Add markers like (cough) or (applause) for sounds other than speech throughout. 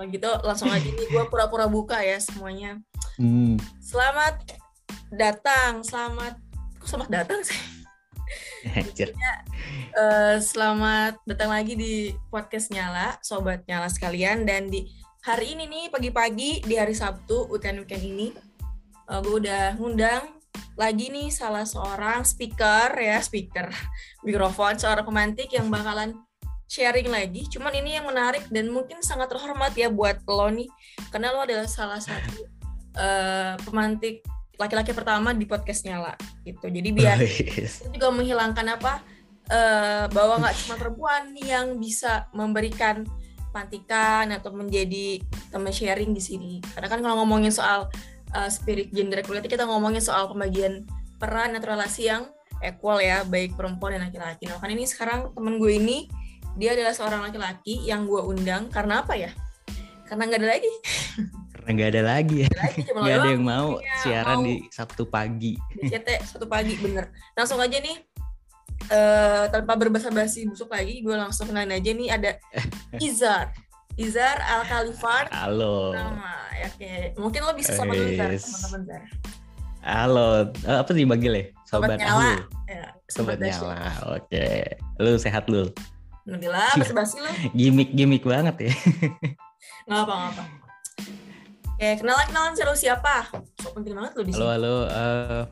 Kalau gitu langsung aja nih gue pura-pura buka ya semuanya. Hmm. Selamat datang, selamat kok selamat datang sih. (laughs) Eh, selamat datang lagi di podcast Nyala, sobat Nyala sekalian dan di hari ini nih pagi-pagi di hari Sabtu weekend-weekend ini gue udah ngundang lagi nih salah seorang speaker ya speaker (laughs) mikrofon seorang pemantik yang bakalan sharing lagi. Cuman ini yang menarik dan mungkin sangat terhormat ya buat lo nih. Karena lo adalah salah satu eh, pemantik laki-laki pertama di podcast Nyala gitu. Jadi biar itu juga menghilangkan apa eh, bahwa nggak cuma perempuan yang bisa memberikan pantikan atau menjadi teman sharing di sini. Karena kan kalau ngomongin soal eh, spirit gender equality kita ngomongin soal pembagian peran atau relasi yang equal ya baik perempuan dan laki-laki. Nah kan ini sekarang temen gue ini dia adalah seorang laki-laki yang gue undang karena apa ya karena nggak ada lagi Karena nggak ada lagi ya. Nggak ada lo yang mau Iya, siaran mau. di Sabtu pagi. di CT satu pagi bener langsung aja nih eh tanpa berbasa-basi busuk lagi gue langsung kenalin aja nih ada (laughs) Izar Izar Al Khalifan Halo. nama ya oke mungkin lo bisa sama dulu Zar Wes. teman-teman Zar Halo. Eh, apa sih dipanggil ya? Sobat Sobat, Nyala. Ya Sobat Dasyat. Nyala. Oke. Lu sehat lu. Alhamdulillah basa-basi lo Gimik-gimik banget ya. (laughs) nggak apa nggak apa oke kenalan kenalan seru siapa so penting banget lo di Halo sini halo. eh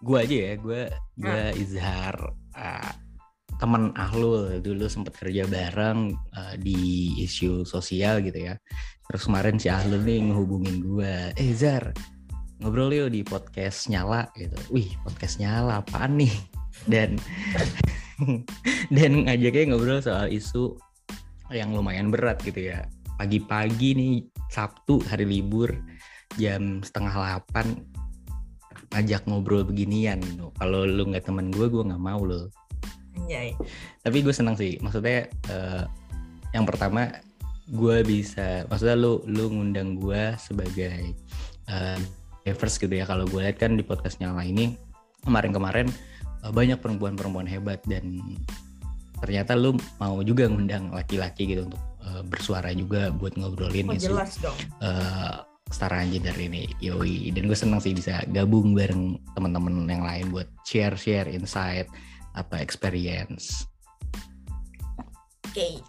gua aja ya. Gua gua Izhar. eh, teman Ahlul dulu sempat kerja bareng eh, di isu sosial gitu ya. Terus kemarin si Ahlul nih ngehubungin gua. Eh Zar, ngobrol yuk di podcast Nyala gitu. Wih, podcast Nyala apaan nih? Dan (laughs) (laughs) dan ngajaknya ngobrol soal isu yang lumayan berat gitu ya. Pagi-pagi nih Sabtu hari libur jam setengah delapan ngajak ngobrol beginian kalau lu nggak temen gue gue nggak mau lo Anjay. tapi gue senang sih maksudnya eh, yang pertama gue bisa maksudnya lu lu ngundang gue sebagai eh, diverse gitu ya kalau gue lihat kan di podcast nyala ini kemarin-kemarin banyak perempuan-perempuan hebat dan ternyata lu mau juga ngundang laki-laki gitu untuk eh, bersuara juga buat ngobrolin oh, isu jelas dong. Eh kesetaraan gender ini. Yoi. Dan gue seneng sih bisa gabung bareng teman-teman yang lain buat share share insight apa experience. Oke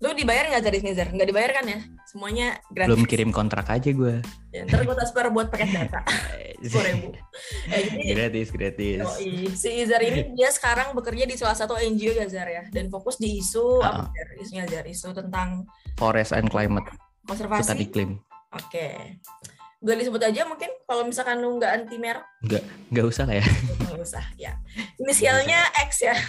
lo dibayar nggak Zar di sini Zar nggak dibayar kan ya? Semuanya gratis. Belum kirim kontrak aja gue ya, ntar gue transfer buat paket data. (laughs) Sepuluh ribu. (laughs) Jadi gratis gratis. Yoi. si Izar ini dia sekarang bekerja di salah satu NGO ya Zar ya. Dan fokus di isu Ah. apa isunya Zar isu tentang forest and climate. hutan konservasi iklim oke gue disebut aja mungkin kalau misalkan lu nggak anti merek? Nggak usah lah ya. Nggak usah ya. Inisialnya X ya. (laughs)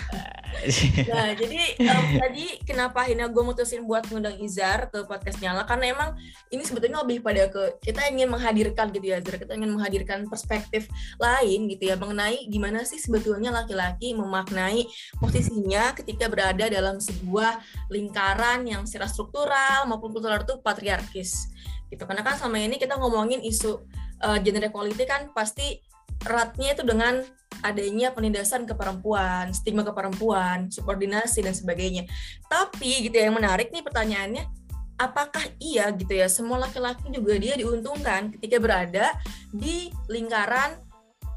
Nah jadi em, tadi kenapa Hina gue mutusin buat ngundang Izar ke podcast Nyala? Karena emang ini sebetulnya lebih pada ke kita ingin menghadirkan gitu ya Zar kita ingin menghadirkan perspektif lain gitu ya mengenai gimana sih sebetulnya laki-laki memaknai posisinya ketika berada dalam sebuah lingkaran yang secara struktural maupun kultural itu patriarkis gitu karena kan selama ini kita ngomongin isu uh, gender equality kan pasti eratnya itu dengan adanya penindasan ke perempuan, stigma ke perempuan, subordinasi dan sebagainya. Tapi gitu ya yang menarik nih pertanyaannya, apakah iya gitu ya semua laki-laki juga dia diuntungkan ketika berada di lingkaran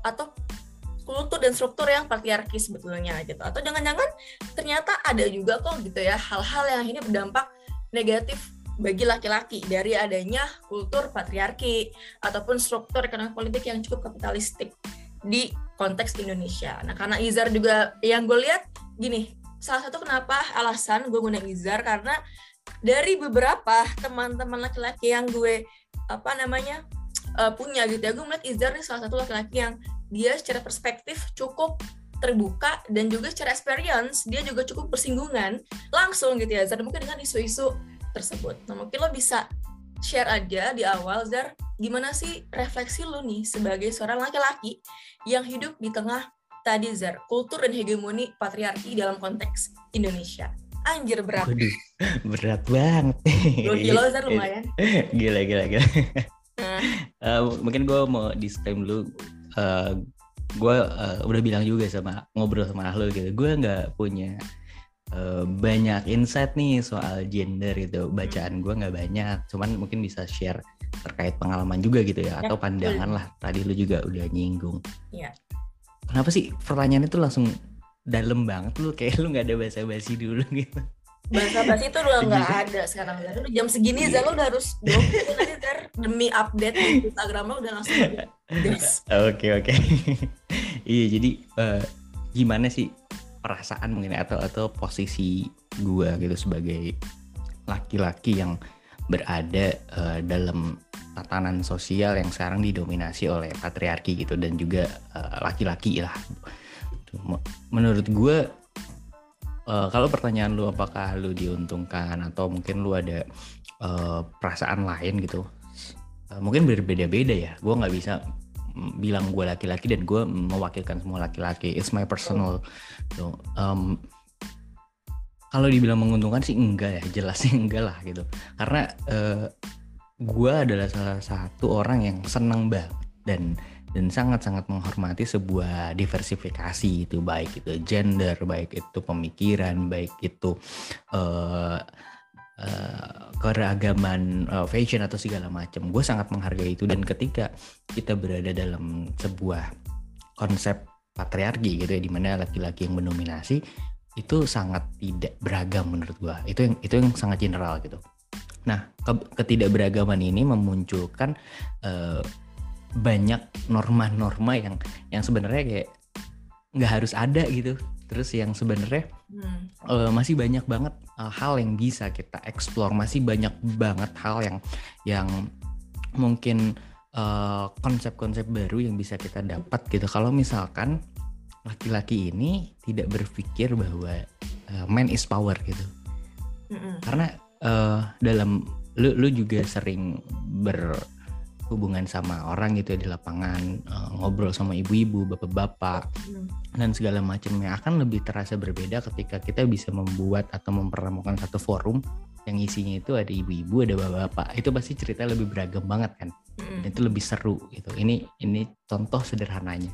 atau kultur dan struktur yang patriarkis sebetulnya gitu atau jangan-jangan ternyata ada juga kok gitu ya hal-hal yang ini berdampak negatif bagi laki-laki dari adanya kultur patriarki ataupun struktur ekonomi politik yang cukup kapitalistik di konteks Indonesia. Nah, karena Izar juga yang gue lihat gini, salah satu kenapa alasan gue ngundang Izar karena dari beberapa teman-teman laki-laki yang gue apa namanya uh, punya gitu ya, gue melihat Izar nih salah satu laki-laki yang dia secara perspektif cukup terbuka dan juga secara experience dia juga cukup bersinggungan langsung gitu ya Zar mungkin dengan isu-isu tersebut. Nah mungkin lo bisa share aja di awal Zar gimana sih refleksi lo nih sebagai seorang laki-laki yang hidup di tengah tadi Zar kultur dan hegemoni patriarki dalam konteks Indonesia. Anjir berat. Waduh, (laughs) berat banget. 2 kilo Zar lumayan. (laughs) gila gila gila. Nah, (laughs) Eh, mungkin gue mau disclaim dulu. gue udah bilang juga sama ngobrol sama Ahlul gitu. Gue nggak punya uh, banyak insight nih soal gender itu. Bacaan gue nggak banyak, cuman mungkin bisa share terkait pengalaman juga gitu ya, ya atau pandangan lah. Tadi lu juga udah nyinggung. Iya. Kenapa sih pertanyaan itu langsung dalam banget lu kayak lu nggak ada basa-basi dulu (laughs) gitu bahasa basi itu udah nggak ada sekarang Zar. jam segini Zar lo udah harus (laughs) nanti Zar demi update di Instagram lo udah langsung (laughs) oke oke iya jadi uh, gimana sih perasaan mungkin atau atau posisi gue gitu sebagai laki-laki yang berada uh, dalam tatanan sosial yang sekarang didominasi oleh patriarki gitu dan juga uh, laki-laki lah. Menurut gue uh, kalau pertanyaan lu apakah lu diuntungkan atau mungkin lu ada uh, perasaan lain gitu uh, mungkin berbeda-beda ya. Gue nggak bisa bilang gue laki-laki dan gue mewakilkan semua laki-laki. It's my personal so, um, kalau dibilang menguntungkan sih enggak ya jelasnya enggak lah gitu. Karena uh, gue adalah salah satu orang yang seneng banget dan dan sangat-sangat menghormati sebuah diversifikasi itu baik itu gender baik itu pemikiran baik itu uh, uh, keragaman uh, fashion atau segala macam gue sangat menghargai itu. Dan ketika kita berada dalam sebuah konsep patriarki gitu ya di mana laki-laki yang mendominasi itu sangat tidak beragam menurut gue itu yang itu yang sangat general gitu. Nah ketidakberagaman ini memunculkan uh, banyak norma-norma yang yang sebenarnya kayak nggak harus ada gitu. Terus yang sebenarnya hmm. uh, masih banyak banget uh, hal yang bisa kita explore. Masih banyak banget hal yang yang mungkin eh, konsep-konsep uh, baru yang bisa kita dapat gitu. Kalau misalkan laki-laki ini tidak berpikir bahwa uh, man is power gitu. Mm karena uh, dalam lu lu juga sering ber hubungan sama orang gitu ya di lapangan uh, ngobrol sama ibu-ibu, bapak-bapak hmm. dan segala macamnya akan lebih terasa berbeda ketika kita bisa membuat atau mempertemukan satu forum yang isinya itu ada ibu-ibu, ada bapak-bapak. Itu pasti cerita lebih beragam banget kan. Hmm. Dan itu lebih seru gitu. Ini ini contoh sederhananya.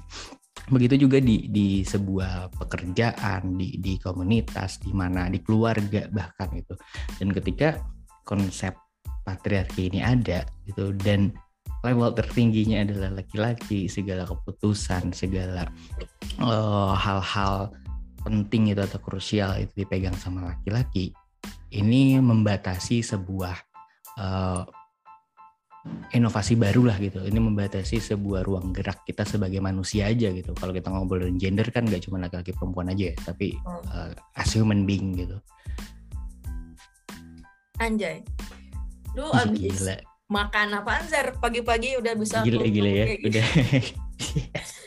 Begitu juga di di sebuah pekerjaan, di di komunitas, di mana di keluarga bahkan itu. Dan ketika konsep patriarki ini ada gitu dan level tertingginya adalah laki-laki segala keputusan segala uh, hal-hal penting itu atau krusial itu dipegang sama laki-laki ini membatasi sebuah uh, inovasi baru lah gitu. Ini membatasi sebuah ruang gerak kita sebagai manusia aja gitu. Kalau kita ngobrolin gender kan gak cuma laki-laki perempuan aja ya tapi uh, as human being gitu. Anjay. Lu abis Gila makan apa Zar? Pagi-pagi udah bisa gila gila ya gitu. (laughs) udah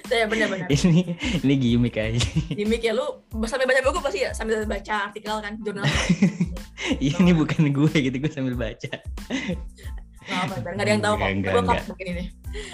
saya benar-benar ini ini gimmick aja. Gimmick ya lu sambil baca buku pasti ya? Sambil baca artikel kan jurnal. (laughs) Iya ini bukan gue gitu gue sambil baca. Nggak apa nggak ada yang tahu kok. gue mungkin ini.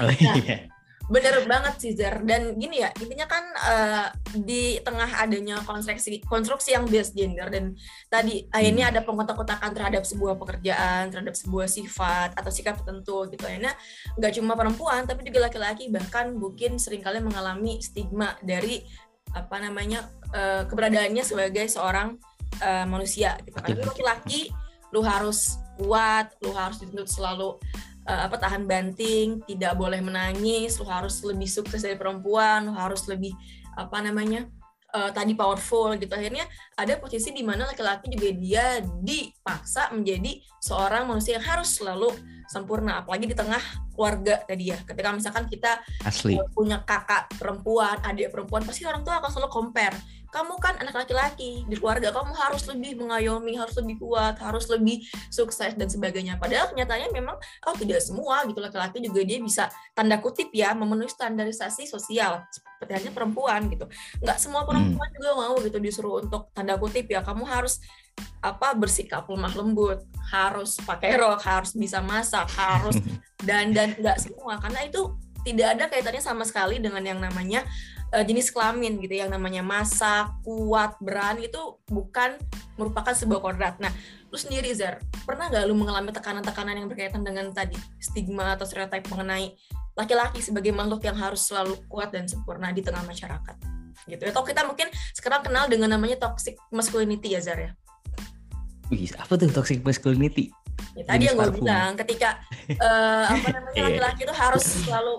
Oh, nah, iya bener banget sih Zer. Dan gini ya intinya kan uh, di tengah adanya konstruksi konstruksi yang bias gender dan tadi hmm. akhirnya ada pengkotak-kotakan terhadap sebuah pekerjaan terhadap sebuah sifat atau sikap tertentu gitu. Akhirnya nggak cuma perempuan tapi juga laki-laki bahkan mungkin sering kali mengalami stigma dari apa namanya uh, keberadaannya sebagai seorang uh, manusia gitu kan. Laki-laki lu harus kuat lu harus dituntut selalu uh, apa tahan banting, tidak boleh menangis, lu harus lebih sukses dari perempuan, lu harus lebih apa namanya uh, tadi powerful gitu. Akhirnya ada posisi di mana laki-laki juga dia dipaksa menjadi seorang manusia yang harus selalu sempurna apalagi di tengah keluarga tadi ya. Ketika misalkan kita Asli. punya kakak perempuan adik perempuan pasti orang tua akan selalu compare. Kamu kan anak laki-laki di keluarga kamu harus lebih mengayomi harus lebih kuat harus lebih sukses dan sebagainya. Padahal kenyataannya memang oh tidak semua gitu laki-laki juga dia bisa tanda kutip ya memenuhi standarisasi sosial. Seperti hanya perempuan gitu. Nggak semua perempuan hmm. juga mau gitu disuruh untuk tanda kutip ya. Kamu harus apa bersikap lemah lembut harus pakai rok harus bisa masak harus (laughs) dan dan nggak semua karena itu tidak ada kaitannya sama sekali dengan yang namanya uh, jenis kelamin gitu yang namanya masak, kuat, berani itu bukan merupakan sebuah kodrat. Nah, lu sendiri Zar, pernah nggak lu mengalami tekanan-tekanan yang berkaitan dengan tadi stigma atau stereotip mengenai laki-laki sebagai makhluk yang harus selalu kuat dan sempurna di tengah masyarakat? gitu atau kita mungkin sekarang kenal dengan namanya toxic masculinity ya Zar ya Wih, apa tuh toxic masculinity? Ya, tadi yang gue bilang ketika uh, apa (laughs) namanya iya. laki-laki itu harus (laughs) selalu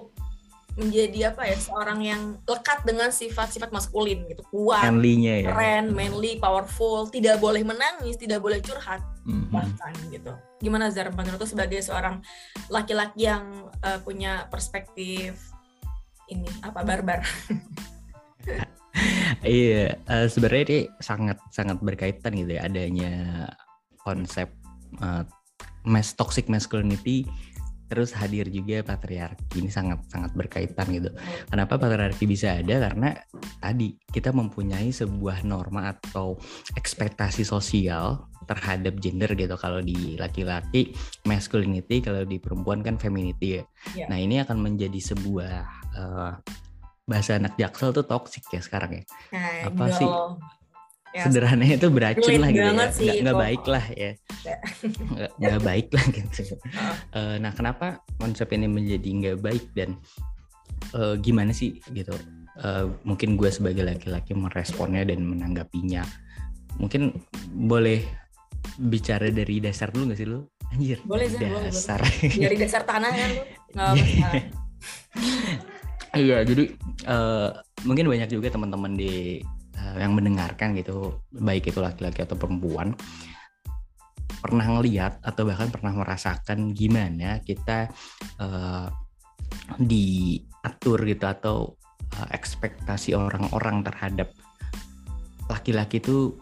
menjadi apa ya seorang yang lekat dengan sifat-sifat maskulin gitu kuat, manly ya. keren, manly, powerful, tidak boleh menangis, tidak boleh curhat mm-hmm. bahkan gitu. Gimana Zar menurut sebagai seorang laki-laki yang uh, punya perspektif ini apa barbar? (laughs) iya, uh, sebenarnya ini sangat sangat berkaitan gitu ya adanya konsep uh, mas toxic masculinity terus hadir juga patriarki ini sangat sangat berkaitan gitu. Kenapa patriarki bisa ada? Karena tadi kita mempunyai sebuah norma atau ekspektasi sosial terhadap gender gitu. Kalau di laki-laki masculinity, kalau di perempuan kan femininity ya. Yeah. Nah ini akan menjadi sebuah uh, bahasa anak jaksel tuh toxic ya sekarang ya. Nah, Apa sih? ya, sederhananya itu beracun lah gitu ya nggak, nggak baik lah ya nggak, nggak baik lah (laughs) gitu. Uh, nah kenapa konsep ini menjadi nggak baik dan uh, gimana sih gitu? Uh, mungkin gue sebagai laki-laki meresponnya dan menanggapinya. Mungkin boleh bicara dari dasar dulu gak sih lu? Anjir boleh sih dasar boleh. dari dasar tanah kan lu. (laughs) Iya jadi uh, mungkin banyak juga teman-teman di uh, yang mendengarkan gitu baik itu laki-laki atau perempuan pernah ngeliat atau bahkan pernah merasakan gimana kita uh, diatur gitu atau uh, ekspektasi orang-orang terhadap laki-laki itu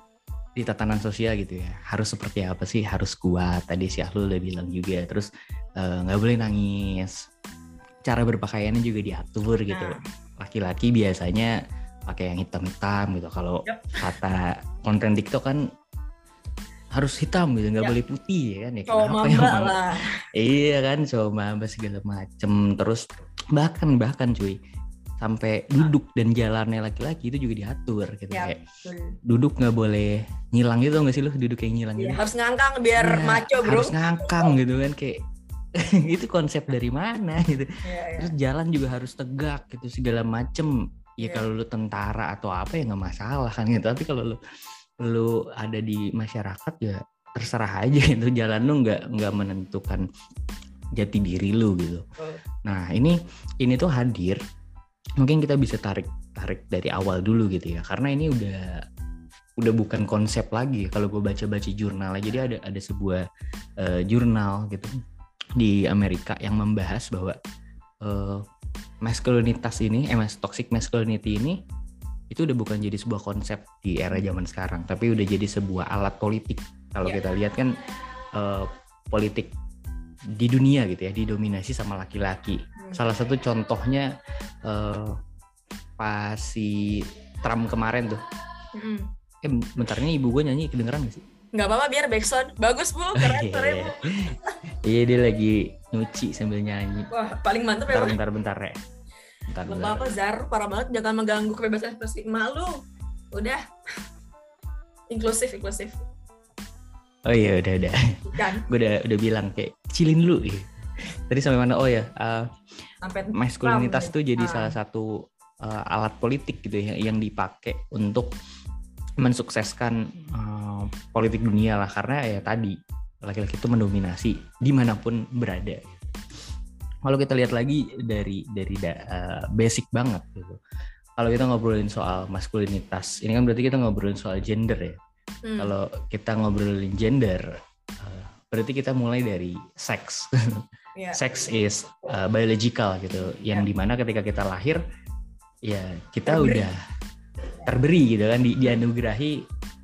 di tatanan sosial gitu ya. Harus seperti apa sih? Harus kuat. Tadi si Ahlul udah bilang juga. Terus nggak uh, boleh nangis. Cara berpakaiannya juga diatur gitu. Nah. laki-laki biasanya pakai yang hitam-hitam gitu. Kalau yep. kata konten TikTok kan harus hitam gitu nggak yep. boleh putih ya kan? Ya kenapa ya iya kan coba mamba segala macem. Terus bahkan bahkan cuy sampai duduk dan jalannya laki-laki itu juga diatur gitu yep. kayak duduk nggak boleh ngilang gitu nggak sih lu? Duduk kayak ngilang ya, gitu. harus ngangkang biar ya, maco bro. harus ngangkang gitu kan kayak (laughs) itu konsep dari mana gitu. Ya, ya. terus jalan juga harus tegak gitu segala macem. Ya yeah. kalau lu tentara atau apa ya nggak masalah kan gitu. Tapi kalau lu lu ada di masyarakat ya terserah aja gitu. Jalan lu nggak nggak menentukan jati diri lu gitu. Nah ini ini tuh hadir. Mungkin kita bisa tarik tarik dari awal dulu gitu ya. Karena ini udah udah bukan konsep lagi kalau gue baca baca jurnal jadi ada ada sebuah uh, jurnal gitu di Amerika yang membahas bahwa uh, maskulinitas ini, eh mas toxic masculinity ini itu udah bukan jadi sebuah konsep di era zaman sekarang, tapi udah jadi sebuah alat politik. Kalau yeah. kita lihat kan uh, politik di dunia gitu ya, didominasi sama laki-laki. Hmm. Salah satu contohnya uh, pas si Trump kemarin tuh. Hmm. Eh bentarnya ibu gue nyanyi kedengeran gak sih? Nggak apa-apa biar backsound. Bagus bu, keren, (laughs) keren bu. iya dia lagi nyuci sambil nyanyi. Wah, paling mantep ya. Bentar, bentar, bentar, ya. Bentar, bentar. apa Zar, parah banget. Jangan mengganggu kebebasan ekspresi malu. Udah. inklusif, inklusif. Oh iya, udah, udah. Kan? (laughs) Gue udah, udah bilang kayak cilin dulu. Ya. Tadi sampai mana? Oh ya, uh, sampai maskulinitas itu jadi ah. salah satu uh, alat politik gitu ya yang dipakai untuk mensukseskan uh, politik dunia lah karena ya tadi laki-laki itu mendominasi di mana pun berada. Kalau kita lihat lagi dari dari uh, basic banget gitu. Kalau kita ngobrolin soal maskulinitas, ini kan berarti kita ngobrolin soal gender ya. Hmm. Kalau kita ngobrolin gender, uh, berarti kita mulai dari seks. (laughs) yeah. Sex is uh, biological gitu, yang yeah. di mana ketika kita lahir, ya kita terberi. udah terberi gitu kan, di, dianugerahi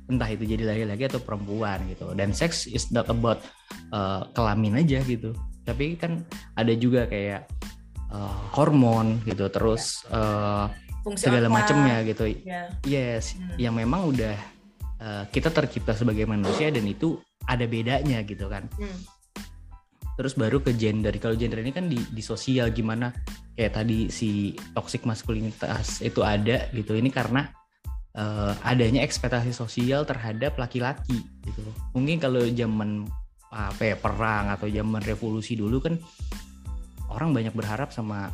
entah itu jadi laki-laki atau perempuan gitu dan seks is not about uh, kelamin aja gitu tapi kan ada juga kayak uh, hormon gitu terus uh, segala macamnya gitu yeah. yes hmm. yang memang udah uh, kita tercipta sebagai manusia dan itu ada bedanya gitu kan hmm. terus baru ke gender kalau gender ini kan di, di sosial gimana kayak tadi si toxic maskulinitas itu ada gitu ini karena uh, adanya ekspektasi sosial terhadap laki-laki gitu. Mungkin kalau zaman apa ya perang atau zaman revolusi dulu kan orang banyak berharap sama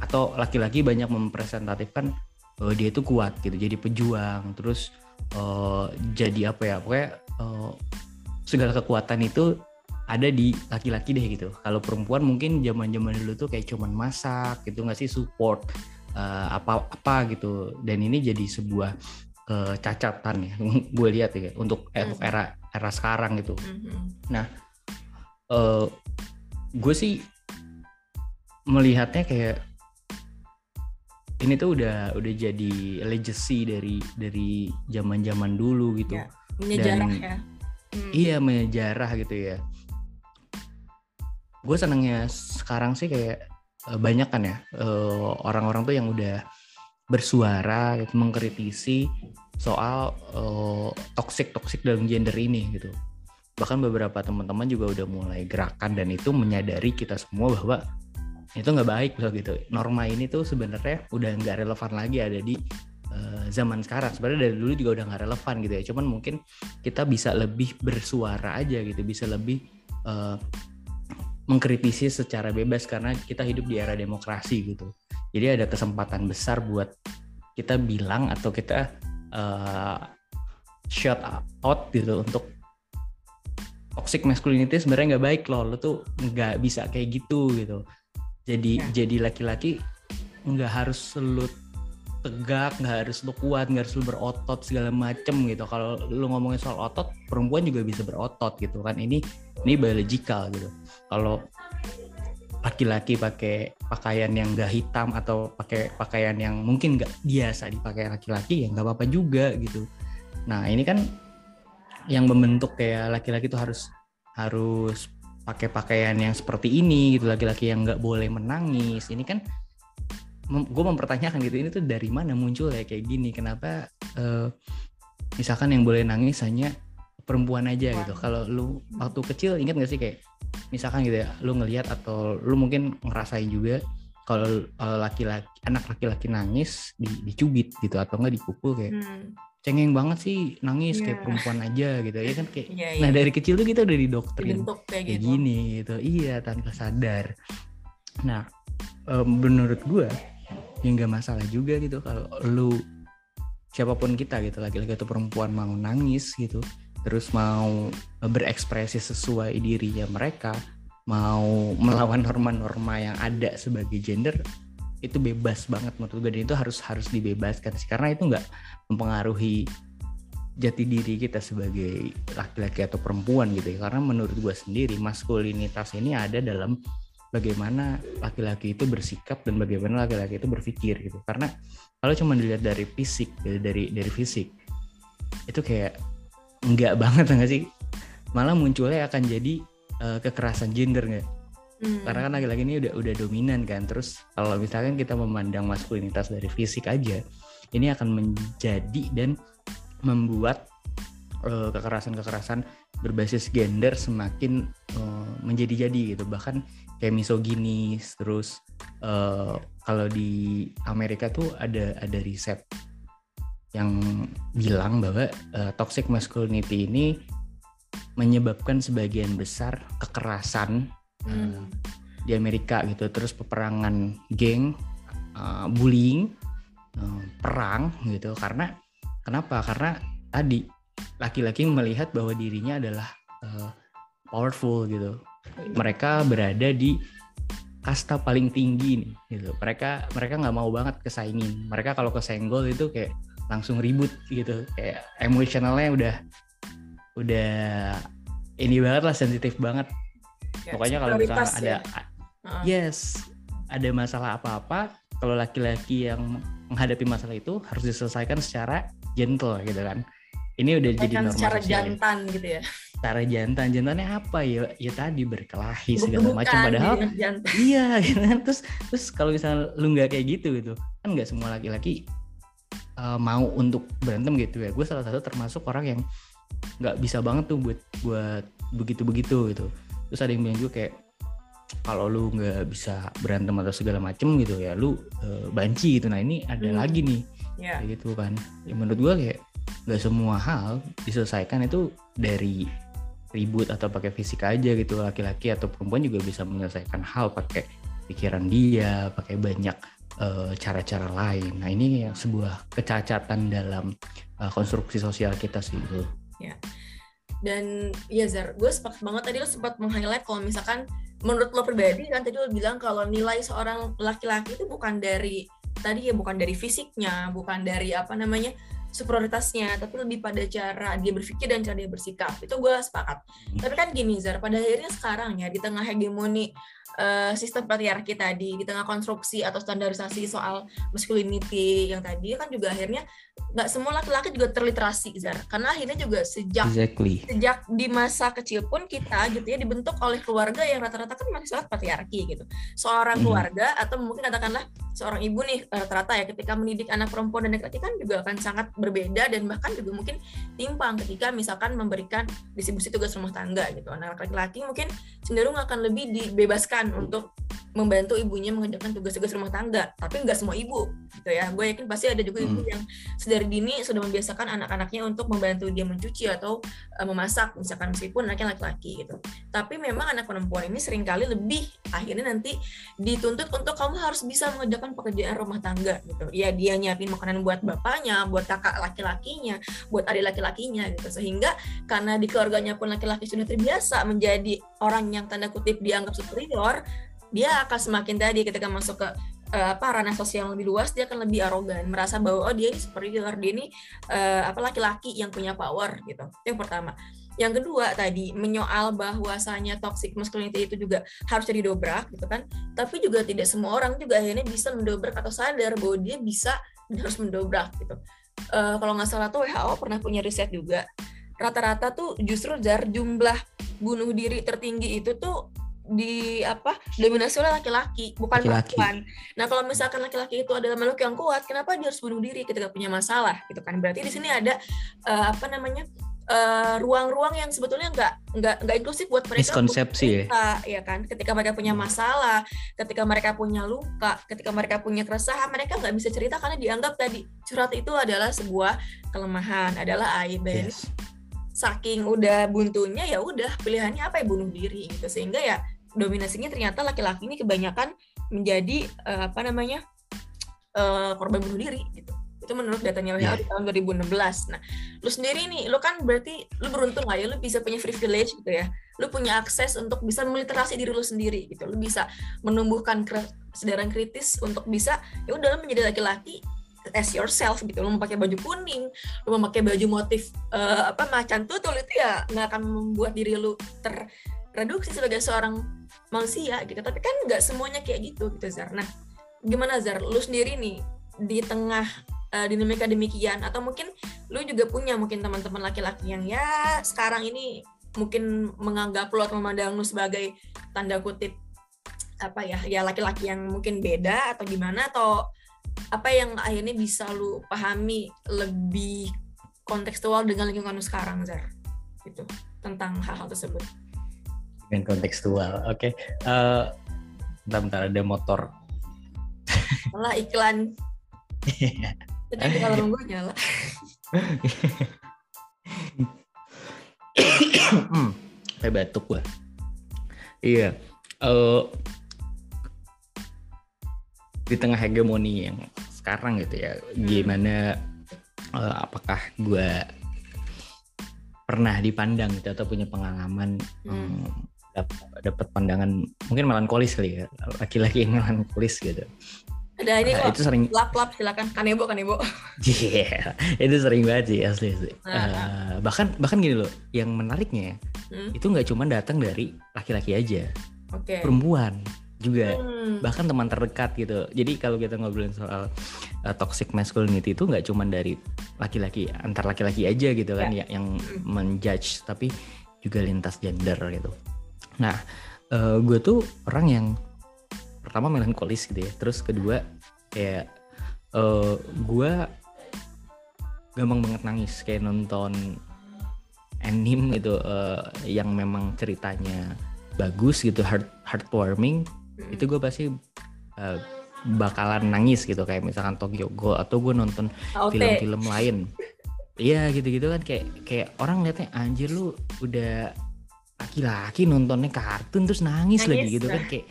atau laki-laki banyak mempresentatifkan bahwa dia itu kuat gitu jadi pejuang terus uh, jadi apa ya pokoknya uh, segala kekuatan itu ada di laki-laki deh gitu kalau perempuan mungkin zaman zaman dulu tuh kayak cuman masak gitu nggak sih support uh, apa apa gitu dan ini jadi sebuah uh, cacatan ya (laughs) gue lihat ya untuk mm-hmm. era era sekarang gitu mm-hmm. nah uh, gue sih melihatnya kayak ini tuh udah udah jadi legacy dari dari zaman zaman dulu gitu ya, menyejarah Dan, ya hmm. iya menyejarah gitu ya gue senangnya sekarang sih kayak eh, banyak kan ya eh, orang-orang tuh yang udah bersuara gitu, mengkritisi soal uh, toxic toxic dalam gender ini gitu. Bahkan beberapa teman-teman juga udah mulai gerakan dan itu menyadari kita semua bahwa itu nggak baik loh gitu. Norma ini tuh sebenarnya udah nggak relevan lagi ada di uh, zaman sekarang. Sebenarnya dari dulu juga udah nggak relevan gitu ya. Cuman mungkin kita bisa lebih bersuara aja gitu bisa lebih uh, mengkritisi secara bebas karena kita hidup di era demokrasi gitu. Jadi ada kesempatan besar buat kita bilang atau kita uh, shut out gitu untuk toxic masculinity sebenarnya nggak baik loh. Lo tuh nggak bisa kayak gitu gitu. Jadi ya. jadi laki-laki nggak harus lu tegak nggak harus lu kuat nggak harus lu berotot segala macem gitu. Kalau lu ngomongin soal otot perempuan juga bisa berotot gitu kan. Ini ini biological gitu. Kalau laki-laki pakai pakaian yang gak hitam atau pakai pakaian yang mungkin gak biasa dipakai laki-laki ya nggak apa-apa juga gitu. Nah ini kan yang membentuk kayak laki-laki tuh harus harus pakai pakaian yang seperti ini gitu. Laki-laki yang nggak boleh menangis. Ini kan mem gue mempertanyakan gitu ini tuh dari mana muncul ya kayak gini kenapa uh, misalkan yang boleh nangis hanya perempuan aja gitu kalau lu waktu kecil ingat gak sih kayak misalkan gitu ya lu ngelihat atau lu mungkin ngerasain juga kalau laki-laki anak laki-laki nangis di, dicubit gitu atau enggak dipukul kayak hmm cengeng banget sih nangis yeah. kayak iya. perempuan aja gitu ya kan kayak yeah, yeah. nah dari kecil tuh kita udah didoktrin kayak, kayak gitu. gini gitu iya tanpa sadar nah um, menurut gue ya nggak masalah juga gitu kalau lu siapa pun kita gitu laki-laki atau perempuan mau nangis gitu terus mau berekspresi sesuai dirinya mereka mau melawan norma-norma yang ada sebagai gender itu bebas banget menurut gue. Dan itu harus harus dibebaskan sih. Karena itu nggak mempengaruhi jati diri kita sebagai laki-laki atau perempuan gitu ya. Karena menurut gue sendiri maskulinitas ini ada dalam bagaimana laki-laki itu bersikap dan bagaimana laki-laki itu berpikir gitu karena kalau cuma dilihat dari fisik dari dari fisik itu kayak enggak (laughs) banget enggak sih malah munculnya akan jadi uh, kekerasan gender nggak Hmm. Karena kan laki-laki ini udah udah dominan kan. Terus kalau misalkan kita memandang maskulinitas dari fisik aja, ini akan menjadi dan membuat eh, kekerasan-kekerasan berbasis gender semakin uh, menjadi-jadi gitu. Bahkan kayak misoginis, terus uh, kalau di Amerika tuh ada ada riset yang bilang bahwa uh, toxic masculinity ini menyebabkan sebagian besar kekerasan hmm. di Amerika gitu terus peperangan geng uh, bullying uh, perang gitu karena kenapa karena tadi laki-laki melihat bahwa dirinya adalah uh, powerful gitu. Mereka berada di kasta paling tinggi nih gitu. Mereka mereka nggak mau banget kesaingin. Mereka kalau kesenggol itu kayak langsung ribut gitu. Kayak emosionalnya udah udah ini banget lah sensitif banget. Ya, pokoknya kalau misalnya ada ya. yes ada masalah apa-apa kalau laki-laki yang menghadapi masalah itu harus diselesaikan secara gentle gitu kan ini udah jadi normal secara jantan gitu ya? Secara jantan jantannya apa? Ya ya tadi berkelahi segala macam. padahal (laughs) iya gitu kan. Terus terus kalau misalnya lu nggak kayak gitu gitu kan nggak semua laki-laki uh, mau untuk berantem gitu ya. Gue salah satu termasuk orang yang nggak bisa banget tuh buat buat begitu begitu gitu. Terus ada yang bilang juga kayak kalau lu nggak bisa berantem atau segala macem gitu ya lu uh, banci gitu. Nah ini ada hmm. lagi nih. Yeah. kayak gitu kan. Ya, menurut gua kayak nggak semua hal diselesaikan itu dari ribut atau pakai fisik aja gitu laki-laki atau perempuan juga bisa menyelesaikan hal pakai pikiran dia pakai banyak uh, cara-cara lain. Nah ini yang sebuah kecacatan dalam uh, konstruksi sosial kita sih itu. Ya. Dan ya Zar, gue sepakat banget tadi lo sempat meng-highlight kalau misalkan menurut lo pribadi kan tadi lo bilang kalau nilai seorang laki-laki itu bukan dari tadi ya bukan dari fisiknya, bukan dari apa namanya superioritasnya, tapi lebih pada cara dia berpikir dan cara dia bersikap. Itu gue sepakat. Hmm. Tapi kan gini Zar, pada akhirnya sekarang ya di tengah hegemoni uh, sistem patriarki tadi, di tengah konstruksi atau standarisasi soal masculinity yang tadi kan juga akhirnya nggak semua laki-laki juga terliterasi Zar. Karena akhirnya juga sejak exactly. sejak di masa kecil pun kita gitu ya dibentuk oleh keluarga yang rata-rata kan masih sangat patriarki gitu. Seorang hmm. keluarga atau mungkin katakanlah seorang ibu nih rata-rata ya ketika mendidik anak perempuan dan laki-laki kan juga akan sangat berbeda dan bahkan juga mungkin timpang ketika misalkan memberikan distribusi tugas rumah tangga gitu. Anak laki-laki mungkin cenderung akan lebih dibebaskan untuk membantu ibunya mengerjakan tugas-tugas rumah tangga. Tapi nggak semua ibu gitu ya. Gue yakin pasti ada juga ibu hmm. yang sedari dini sudah membiasakan anak-anaknya untuk membantu dia mencuci atau uh, memasak misalkan meskipun anaknya laki-laki gitu. Tapi memang anak perempuan ini sering kali lebih akhirnya nanti dituntut untuk kamu harus bisa mengerjakan pekerjaan rumah tangga gitu. Ya dia nyiapin makanan buat bapaknya buat kakak laki-lakinya buat adik laki-lakinya gitu. Sehingga karena di keluarganya pun laki-laki sudah terbiasa menjadi orang yang tanda kutip dianggap superior dia akan semakin tadi ketika masuk ke uh, apa ranah sosial yang lebih luas dia akan lebih arogan merasa bahwa oh dia ini superior dia ini uh, apa laki-laki yang punya power gitu. Yang pertama. Yang kedua tadi menyoal bahwasanya toxic masculinity itu juga harus jadi dobrak gitu kan. Tapi juga tidak semua orang juga akhirnya bisa mendobrak atau sadar bahwa dia bisa dan harus mendobrak gitu. Uh, kalau nggak salah tuh WHO pernah punya riset juga. Rata-rata tuh justru jar jumlah bunuh diri tertinggi itu tuh di apa dominasi oleh laki-laki bukan laki-laki. perempuan. Nah kalau misalkan laki-laki itu adalah makhluk yang kuat, kenapa dia harus bunuh diri ketika punya masalah gitu kan? Berarti di sini ada uh, apa namanya eh, ruang-ruang uh, yang sebetulnya nggak nggak nggak inklusif buat mereka. Miskonsepsi ya. ya kan? Ketika mereka punya masalah, ketika mereka punya luka, ketika mereka punya keresahan, mereka nggak bisa cerita karena dianggap tadi curhat itu adalah sebuah kelemahan, adalah aib. Yes saking udah buntunya ya udah pilihannya apa ya bunuh diri gitu sehingga ya dominasinya ternyata laki-laki ini kebanyakan menjadi uh, apa namanya uh, korban bunuh diri gitu itu menurut datanya WHO yeah. di tahun 2016. Nah, lu sendiri nih, lu kan berarti lu beruntung lah ya, lu bisa punya privilege gitu ya. Lu punya akses untuk bisa meliterasi diri lu sendiri gitu. Lu bisa menumbuhkan kesadaran kritis untuk bisa ya udah menjadi laki-laki as yourself gitu. Lo mau pakai baju kuning lo mau pakai baju motif uh, apa macan tutul itu ya nggak akan membuat diri lu terreduksi sebagai seorang manusia gitu. Tapi kan nggak semuanya kayak gitu gitu Zar. Nah gimana Zar? Lu sendiri nih di tengah uh, dinamika demikian atau mungkin lu juga punya mungkin teman-teman laki-laki yang ya sekarang ini mungkin menganggap lu atau memandang lu sebagai tanda kutip apa ya ya laki-laki yang mungkin beda atau gimana atau apa yang akhirnya bisa lu pahami lebih kontekstual dengan lingkungan lu sekarang Zar gitu tentang hal-hal tersebut. Dengan kontekstual oke. Okay. uh, eh, bentar, bentar ada motor. (laughs) Malah iklan. Tadi kalau gue nyala kayak batuk gue iya uh, di tengah hegemoni yang sekarang gitu ya hmm. gimana uh, apakah gue pernah dipandang gitu atau punya pengalaman hmm. um, dapat pandangan mungkin melankolis kali ya laki-laki yang melankolis gitu ada ini nah, itu sering lap lap silakan kanebo kanebo (laughs) iya yeah, itu sering banget sih asli sih uh, uh, bahkan bahkan gini loh yang menariknya hmm? itu nggak cuma datang dari laki-laki aja okay. perempuan juga hmm. bahkan teman terdekat gitu jadi kalau kita ngobrolin soal uh, toxic masculinity itu nggak cuma dari laki-laki antar laki-laki aja gitu kan yeah. ya yang hmm. menjudge tapi juga lintas gender gitu nah uh, gue tuh orang yang pertama melankolis gitu ya terus kedua kayak uh, gue gampang banget nangis kayak nonton anime gitu uh, yang memang ceritanya bagus gitu heart heartwarming hmm. itu gue pasti uh, bakalan nangis gitu kayak misalkan Tokyo Ghoul atau gue nonton film-film lain. Iya gitu-gitu kan kayak kayak orang liatnya anjir lu udah laki-laki nontonnya kartun terus nangis, nangis lagi gitu kan kayak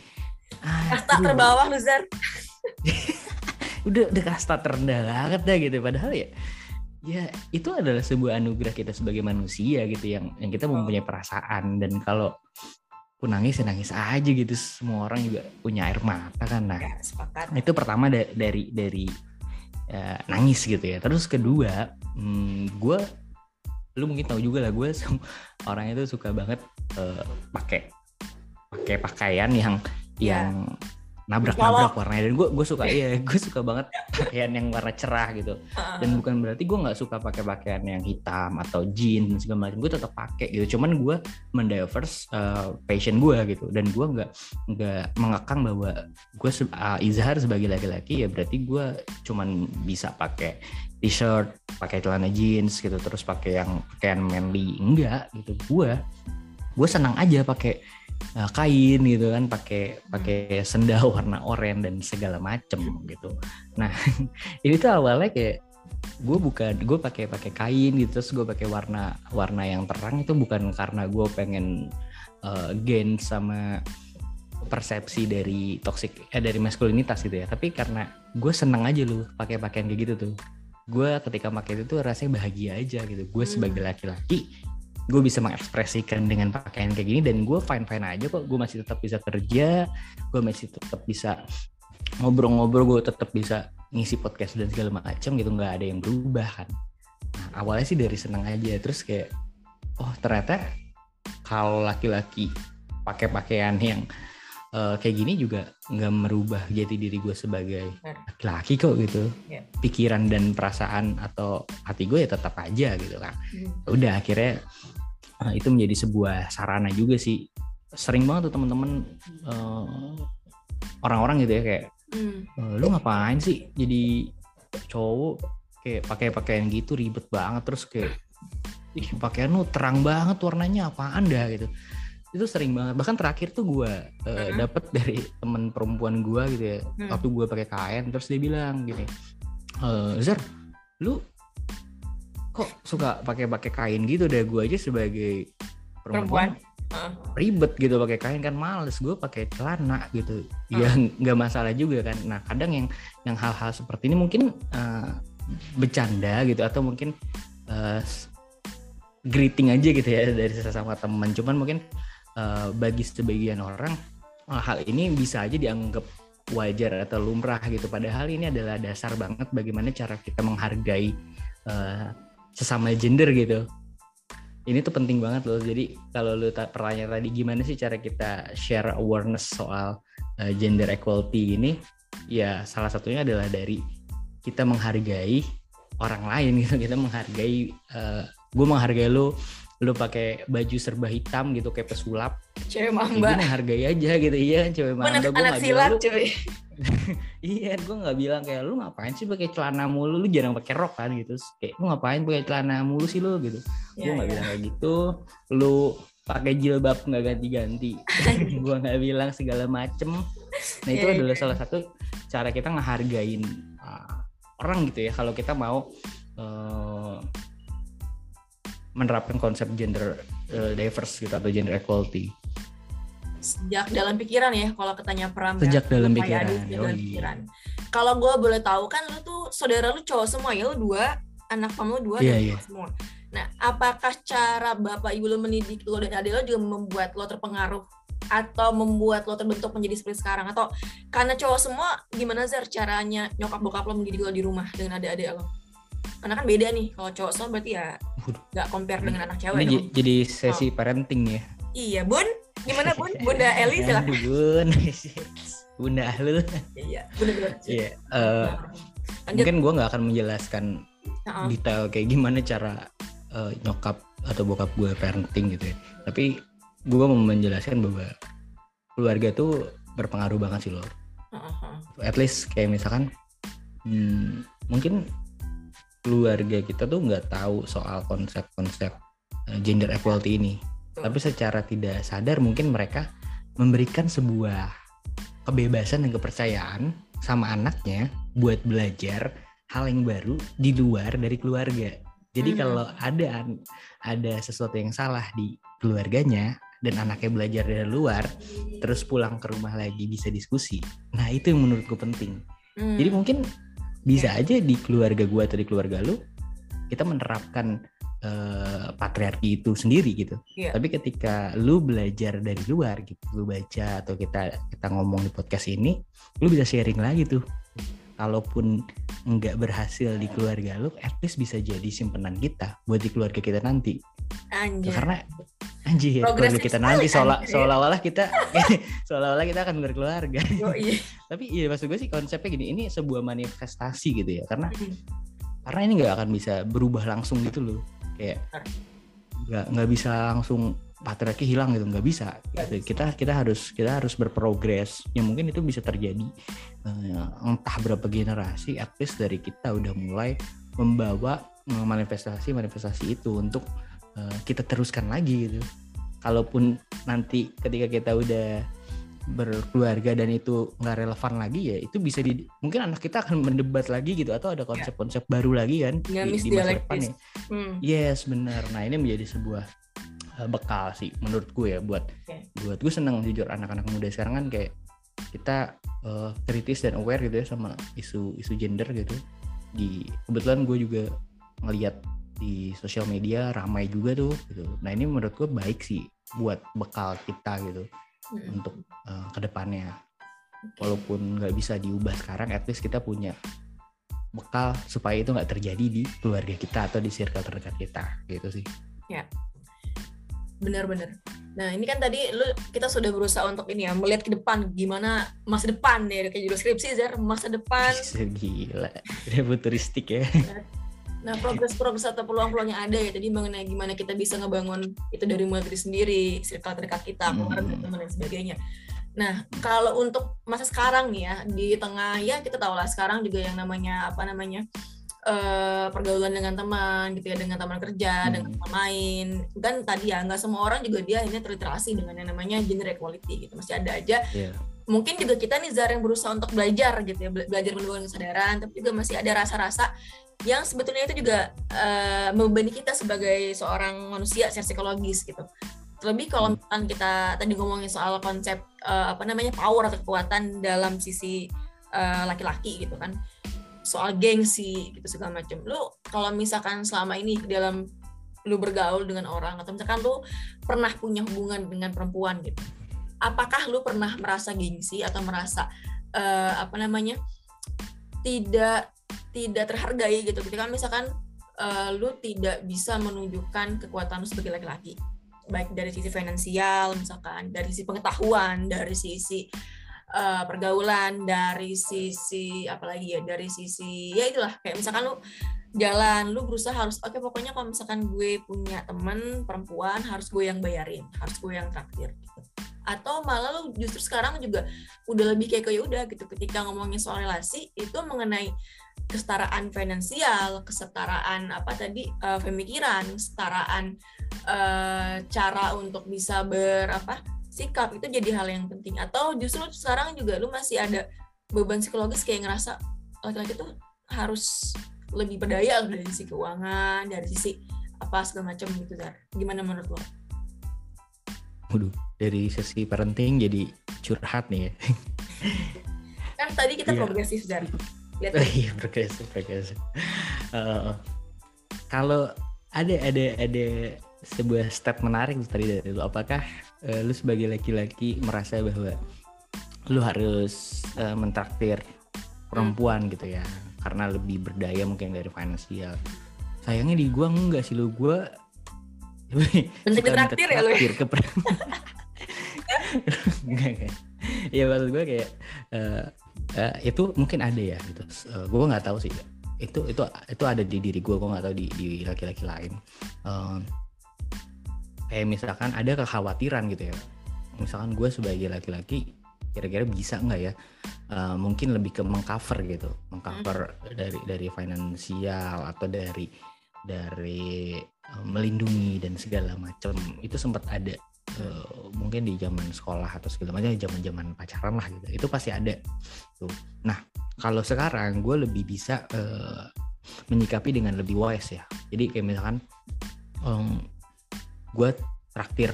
ah, tak terbawah lu (laughs) udah udah kasta terendah banget dah gitu. Padahal ya ya itu adalah sebuah anugerah kita sebagai manusia gitu yang yang kita mempunyai perasaan. Dan kalau aku nangis ya nangis aja gitu semua orang juga punya air mata kan nah Ya, sepakat. itu pertama da- dari dari eh, nangis gitu ya terus kedua hmm, gue lu mungkin tahu juga lah gue (laughs) orang itu suka banget eh, pakai pakai pakaian yang Ya. yang nabrak nabrak warnanya. Dan gue gue suka iya gue suka banget pakaian yang warna cerah gitu. Dan bukan berarti gue nggak suka pakai pakaian yang hitam atau jeans dan segala macam. Gue tetap pakai gitu. Cuman gue mendiverse uh, passion gue gitu. Dan gue nggak nggak mengekang bahwa gue se- uh, Izhar sebagai laki-laki ya berarti gue cuman bisa pakai t-shirt pakai celana jeans gitu. Terus pakai yang pakaian manly. Enggak gitu. Gue gue senang aja pakai uh, kain gitu kan pakai pakai sendal (laughs) warna oranye dan segala macem gitu. Nah (laughs) ini tuh awalnya kayak gue bukan gue pakai pakai kain gitu terus gue pakai warna warna yang terang itu bukan karena gue pengen uh, gain sama persepsi dari toxic eh dari maskulinitas gitu ya. Tapi karena gue seneng aja lu pakai pakaian kayak gitu tuh gue ketika pakai itu tuh rasanya bahagia aja gitu. Gue Hmm. sebagai laki-laki gue bisa mengekspresikan dengan pakaian kayak gini dan gue fine fine aja kok gue masih tetap bisa kerja gue masih tetap bisa ngobrol-ngobrol gue tetap bisa ngisi podcast dan segala macam gitu nggak ada yang berubah kan nah, awalnya sih dari senang aja terus kayak oh ternyata kalau laki-laki pakai pakaian yang eh, kayak gini juga nggak merubah jati diri gue sebagai Benar. laki-laki kok gitu Iya. pikiran dan perasaan atau hati gue ya tetap aja gitu kan Hmm. udah akhirnya eh, itu menjadi sebuah sarana juga sih. Sering banget tuh temen-temen eh, orang-orang gitu ya kayak Hmm. "Eh, lu ngapain sih jadi cowok? Kayak pakai pakaian gitu ribet banget. Terus kayak ih pakaian lu terang banget warnanya apaan dah? Gitu. Itu sering banget. Bahkan terakhir tuh gue Mhm. dapet dari temen perempuan gue gitu ya. Hmm. waktu gue pakai kain terus dia bilang gini "Eh, Zer lu kok suka pakai pakai kain gitu deh. Gue aja sebagai perempuan, Perempuan. Ribet gitu pakai kain kan males. Gue pakai celana gitu. Ya nggak masalah juga kan. Nah kadang yang yang hal-hal seperti ini mungkin eh, bercanda gitu atau mungkin s- greeting aja gitu ya dari sesama teman. Cuman mungkin eh, bagi sebagian orang hal ini bisa aja dianggap wajar atau lumrah gitu. Padahal ini adalah dasar banget bagaimana cara kita menghargai eh, sesama gender gitu ini tuh penting banget loh. Jadi kalau lu ta- pertanyaan tadi gimana sih cara kita share awareness soal uh, gender equality ini? Ya salah satunya adalah dari kita menghargai orang lain gitu. (laughs) Kita menghargai, gue menghargai lu, lu pakai baju serba hitam gitu kayak pesulap. Cewek Ya, mamba. gue menghargai aja gitu. Iya cewek mamba. Gue anak nggak silat bilang lu, cuy. (laughs) iya gue nggak bilang kayak lu ngapain sih pakai celana mulu, lu jarang pakai rok kan gitu. Terus Kayak lu ngapain pakai celana mulu sih lu gitu gue Ya, nggak ya. bilang kayak gitu lu pakai jilbab nggak ganti-ganti (laughs) gue nggak bilang segala macem nah itu Iya, iya, adalah iya. salah satu cara kita ngehargain uh, orang gitu ya kalau kita mau uh, menerapkan konsep gender uh, diverse gitu atau gender equality Sejak dalam pikiran ya kalau katanya Pram ya. sejak dalam Kayak pikiran sejak dalam pikiran. Kalau gue boleh tahu kan lu tuh saudara lu cowok semua ya lu dua anak kamu dua Iya, dan cowok semua. Nah, apakah cara bapak ibu lu mendidik lo dan adik lo juga membuat lo terpengaruh atau membuat lo terbentuk menjadi seperti sekarang atau karena cowok semua gimana Zar caranya nyokap bokap lo mendidik lo di rumah dengan adik-adik lo? Karena kan beda nih kalau cowok semua berarti ya nggak compare dengan anak cewek ini dong. jadi sesi parenting nih ya Iya, Bun. Gimana, Bun? (laughs) Bunda Eli silakan. Bun (laughs) bunda lu Iya, bener-bener. iya eh, Lanjut. mungkin gue nggak akan menjelaskan Heeh. detail kayak gimana cara eh, nyokap atau bokap gue parenting gitu ya. Tapi gue mau menjelaskan bahwa keluarga tuh berpengaruh banget sih loh. Heeh, heeh. At least kayak misalkan hmm, mungkin keluarga kita tuh nggak tahu soal konsep-konsep eh, gender equality ini. Tapi secara tidak sadar mungkin mereka memberikan sebuah kebebasan dan kepercayaan sama anaknya buat belajar hal yang baru di luar dari keluarga. Jadi Hmm. kalau ada ada sesuatu yang salah di keluarganya dan anaknya belajar dari luar, terus pulang ke rumah lagi bisa diskusi. Nah itu yang menurutku penting. Hmm. Jadi mungkin bisa aja di keluarga gue atau di keluarga lu kita menerapkan uh, patriarki itu sendiri gitu. Yeah. Tapi ketika lu belajar dari luar gitu, lu baca atau kita kita ngomong di podcast ini, lu bisa sharing lagi tuh. Kalaupun nggak berhasil di keluarga lu, at least bisa jadi simpenan kita buat di keluarga kita nanti. Anjir. Karena anjir keluarga kita nanti seolah seolah-olah kita (laughs) seolah-olah kita akan berkeluarga. Oh, (laughs) iya. Tapi iya maksud gue sih konsepnya gini, ini sebuah manifestasi gitu ya. Karena hmm. karena ini nggak akan bisa berubah langsung gitu loh. Kayak nggak nggak bisa langsung patriarki hilang gitu nggak bisa gitu. kita kita harus kita harus berprogres yang mungkin itu bisa terjadi uh, entah berapa generasi at least dari kita udah mulai membawa eh, manifestasi manifestasi itu untuk uh, kita teruskan lagi gitu. Kalaupun nanti ketika kita udah berkeluarga dan itu nggak relevan lagi ya itu bisa di mungkin anak kita akan mendebat lagi gitu atau ada konsep-konsep baru lagi kan di, di masa depan ya. Hmm. yes benar. Nah ini menjadi sebuah uh, bekal sih menurut gue ya buat buat gue seneng jujur anak-anak muda sekarang kan kayak kita uh, kritis dan aware gitu ya sama isu isu gender gitu. Di kebetulan gue juga ngelihat di sosial media ramai juga tuh gitu. Nah ini menurut gue baik sih buat bekal kita gitu hmm. untuk uh, ke depannya. Walaupun nggak bisa diubah sekarang, at least kita punya bekal supaya itu nggak terjadi di keluarga kita atau di circle terdekat kita gitu sih. Ya, benar-benar. Nah ini kan tadi lu kita sudah berusaha untuk ini ya melihat ke depan gimana masa depan ya kayak judul skripsi Zer masa depan. Gila, futuristik ya. Nah, progres-progres atau peluang-peluang yang ada ya tadi mengenai gimana kita bisa ngebangun itu dari mulai diri sendiri, circle terdekat kita, hmm. keluarga, hmm. teman dan sebagainya. Nah, kalau untuk masa sekarang nih ya, di tengah ya kita tahu lah sekarang juga yang namanya apa namanya uh, pergaulan dengan teman gitu ya, dengan teman kerja, hmm. dengan teman main. Kan tadi ya nggak semua orang juga dia ini terliterasi dengan yang namanya gender equality gitu. Masih ada aja yeah. mungkin juga kita nih Zara yang berusaha untuk belajar gitu ya belajar menumbuhkan kesadaran tapi juga masih ada rasa-rasa yang sebetulnya itu juga uh, membebani kita sebagai seorang manusia secara psikologis gitu. Terlebih kalau hmm. misalkan kita tadi ngomongin soal konsep uh, apa namanya power atau kekuatan dalam sisi laki laki-laki gitu kan. Soal gengsi gitu segala macam. Lu kalau misalkan selama ini dalam lu bergaul dengan orang atau misalkan lu pernah punya hubungan dengan perempuan gitu. Apakah lu pernah merasa gengsi atau merasa uh, apa namanya tidak tidak terhargai gitu. Ketika misalkan uh, lu tidak bisa menunjukkan kekuatan lu sebagai laki-laki. Baik dari sisi finansial misalkan dari sisi pengetahuan dari sisi uh, pergaulan dari sisi apalagi ya dari sisi ya itulah. Kayak misalkan lu jalan lu berusaha harus oke okay, pokoknya kalau misalkan gue punya temen perempuan harus gue yang bayarin harus gue yang traktir gitu. Atau malah lu justru sekarang juga udah lebih kayak kayak udah gitu. Ketika ngomongin soal relasi itu mengenai kesetaraan finansial, kesetaraan apa tadi uh, pemikiran, kesetaraan uh, cara untuk bisa berapa sikap itu jadi hal yang penting. Atau justru sekarang juga lu masih ada beban psikologis kayak ngerasa laki-laki tuh harus lebih berdaya dari sisi keuangan, dari sisi apa segala macam gitu, Zar. Gimana menurut lo? Waduh, dari sisi parenting jadi curhat nih ya. kan tadi kita yeah. progresif, Zar iya progresif progresif uh, kalau ada ada ada sebuah step menarik tadi dari lu apakah uh, lu sebagai laki-laki merasa bahwa lu harus uh, mentraktir perempuan gitu ya? Karena lebih berdaya mungkin dari finansial. Sayangnya di gua enggak sih lu gua (laughs) bentuk traktir ya lu ya? ke (laughs) enggak enggak. Ya maksud gue kayak uh, uh, itu mungkin ada ya gitu. Uh, eh, gue nggak tahu sih. Itu itu itu ada di diri gue gue nggak tahu di di laki-laki lain. Uh, kayak misalkan ada kekhawatiran gitu ya. Misalkan gue sebagai laki-laki kira-kira bisa nggak ya uh, mungkin lebih ke mengcover gitu. Mengcover hmm. dari dari finansial atau dari dari uh, melindungi dan segala macam. Itu sempat ada uh, mungkin di zaman sekolah atau segala macam zaman zaman pacaran lah gitu. Itu pasti ada. Tuh. Nah kalau sekarang gue lebih bisa uh, menyikapi dengan lebih wise ya. Jadi kayak misalkan um, gue traktir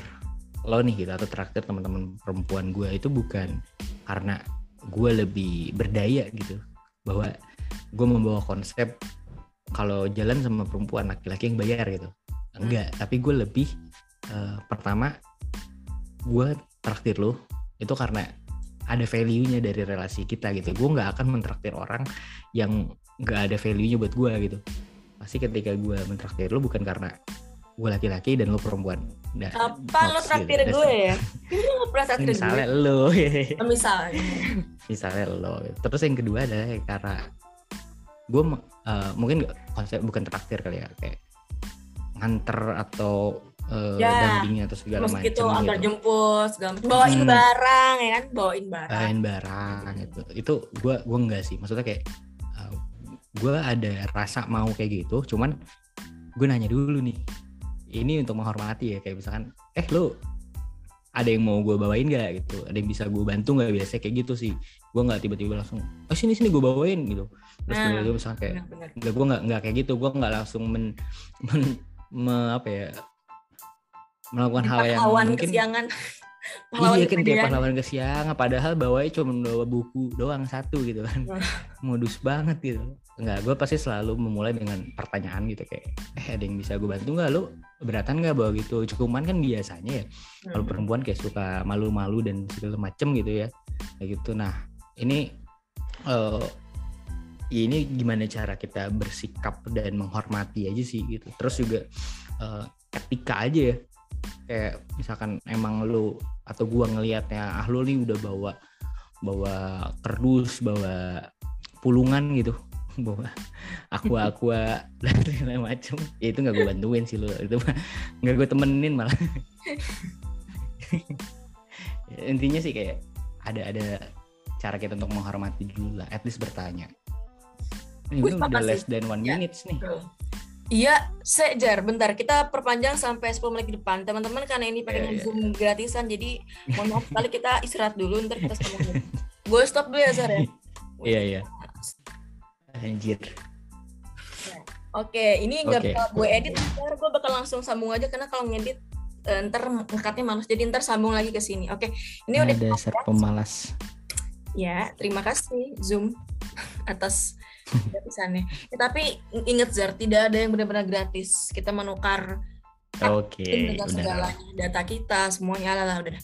lo nih gitu atau traktir teman-teman perempuan gue itu bukan karena gue lebih berdaya gitu. Bahwa gue membawa konsep kalau jalan sama perempuan laki-laki yang bayar gitu. Enggak tapi gue lebih uh, pertama gue traktir lo itu karena ada value-nya dari relasi kita gitu. Gue nggak akan mentraktir orang yang nggak ada value-nya buat gue gitu. Pasti ketika gue mentraktir lo bukan karena gue laki-laki dan lo perempuan. Nah, apa lo traktir gitu. gue ya? Ini lo pernah traktir misalnya gue. lo oh, misalnya. (laughs) Misalnya lo terus yang kedua adalah karena gue uh, mungkin konsep bukan traktir kali ya kayak nganter atau uh, ya, dampingnya atau segala macam gitu. antar gitu. jemput segala macam bawain hmm. barang ya kan? Bawain barang. Bawain barang itu itu gue gue enggak sih. Maksudnya kayak uh, eh, gue ada rasa mau kayak gitu cuman gue nanya dulu nih. Ini untuk menghormati ya kayak misalkan eh lu ada yang mau gue bawain gak gitu. Ada yang bisa gue bantu nggak? Biasa kayak gitu sih. Gue nggak tiba-tiba langsung oh sini sini gue bawain gitu. Terus nah, gue misalnya kayak nggak gue nggak nggak kayak gitu. Gue nggak langsung men, men me, apa ya melakukan hal yang mungkin kesiangan. (laughs) Iya kan kayak pahlawan kesiangan. Padahal bawanya cuma bawa buku doang satu gitu kan. Modus banget gitu. Enggak, gue pasti selalu memulai dengan pertanyaan gitu kayak eh ada yang bisa gue bantu nggak? Lo beratan nggak bawa gitu? Cuman kan biasanya ya hmm. kalau perempuan kayak suka malu-malu dan segala macem gitu ya kayak gitu. Nah ini uh, ini gimana cara kita bersikap dan menghormati aja sih gitu. Terus juga uh, etika aja ya kayak misalkan emang lu atau gua ngelihatnya ah lu nih udah bawa bawa kerdus bawa pulungan gitu (laughs) bawa aqua aqua (laughs) dan segala macam ya itu nggak gue bantuin sih lo itu nggak gue temenin malah. (laughs) Intinya sih kayak ada ada cara kita untuk menghormati dulu lah at least bertanya. Ini Wih, udah less than one ya. minutes nih Iya, sejar. Bentar, kita perpanjang sampai 10 menit ke depan. Teman-teman karena ini pakai yeah, yeah. Zoom gratisan, jadi mohon maaf kali kita istirahat dulu, ntar kita sambung Gue stop dulu ya, Zar ya. Iya, iya. Anjir. Oke, ini nggak okay. bakal gue edit, ntar gue bakal langsung sambung aja karena kalau ngedit uh, ntar ngekatnya malas, jadi ntar sambung lagi ke sini. Oke, ini nah, udah dasar pemalas. Ya, terima kasih Zoom atas (laughs) gratisannya. Ya, tapi ingat Zar, tidak ada yang benar-benar gratis. Kita menukar Oke, okay, dengan segala data kita, semuanya lah udah.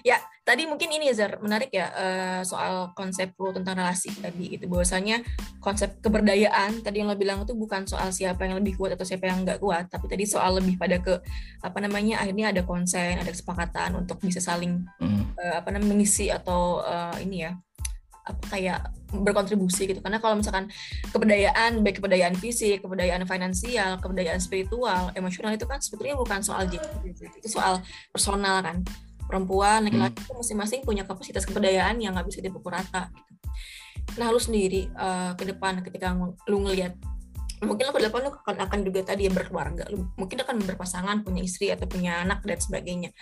Ya, tadi mungkin ini ya Zar, menarik ya uh, soal konsep lu tentang relasi tadi itu bahwasanya konsep keberdayaan tadi yang lo bilang itu bukan soal siapa yang lebih kuat atau siapa yang nggak kuat, tapi tadi soal lebih pada ke apa namanya akhirnya ada konsen, ada kesepakatan untuk bisa saling mm. uh, apa namanya mengisi atau uh, ini ya apa kayak berkontribusi gitu karena kalau misalkan keberdayaan baik keberdayaan fisik, keberdayaan finansial, keberdayaan spiritual, emosional itu kan sebetulnya bukan soal gitu. itu soal personal kan perempuan laki-laki hmm. masing-masing punya kapasitas keberdayaan yang nggak bisa dipukul rata gitu. Nah lu sendiri uh, ke depan ketika lu ngelihat mungkin lo ke depan lu akan, akan juga tadi ya berkeluarga, lu mungkin akan berpasangan, punya istri atau punya anak dan sebagainya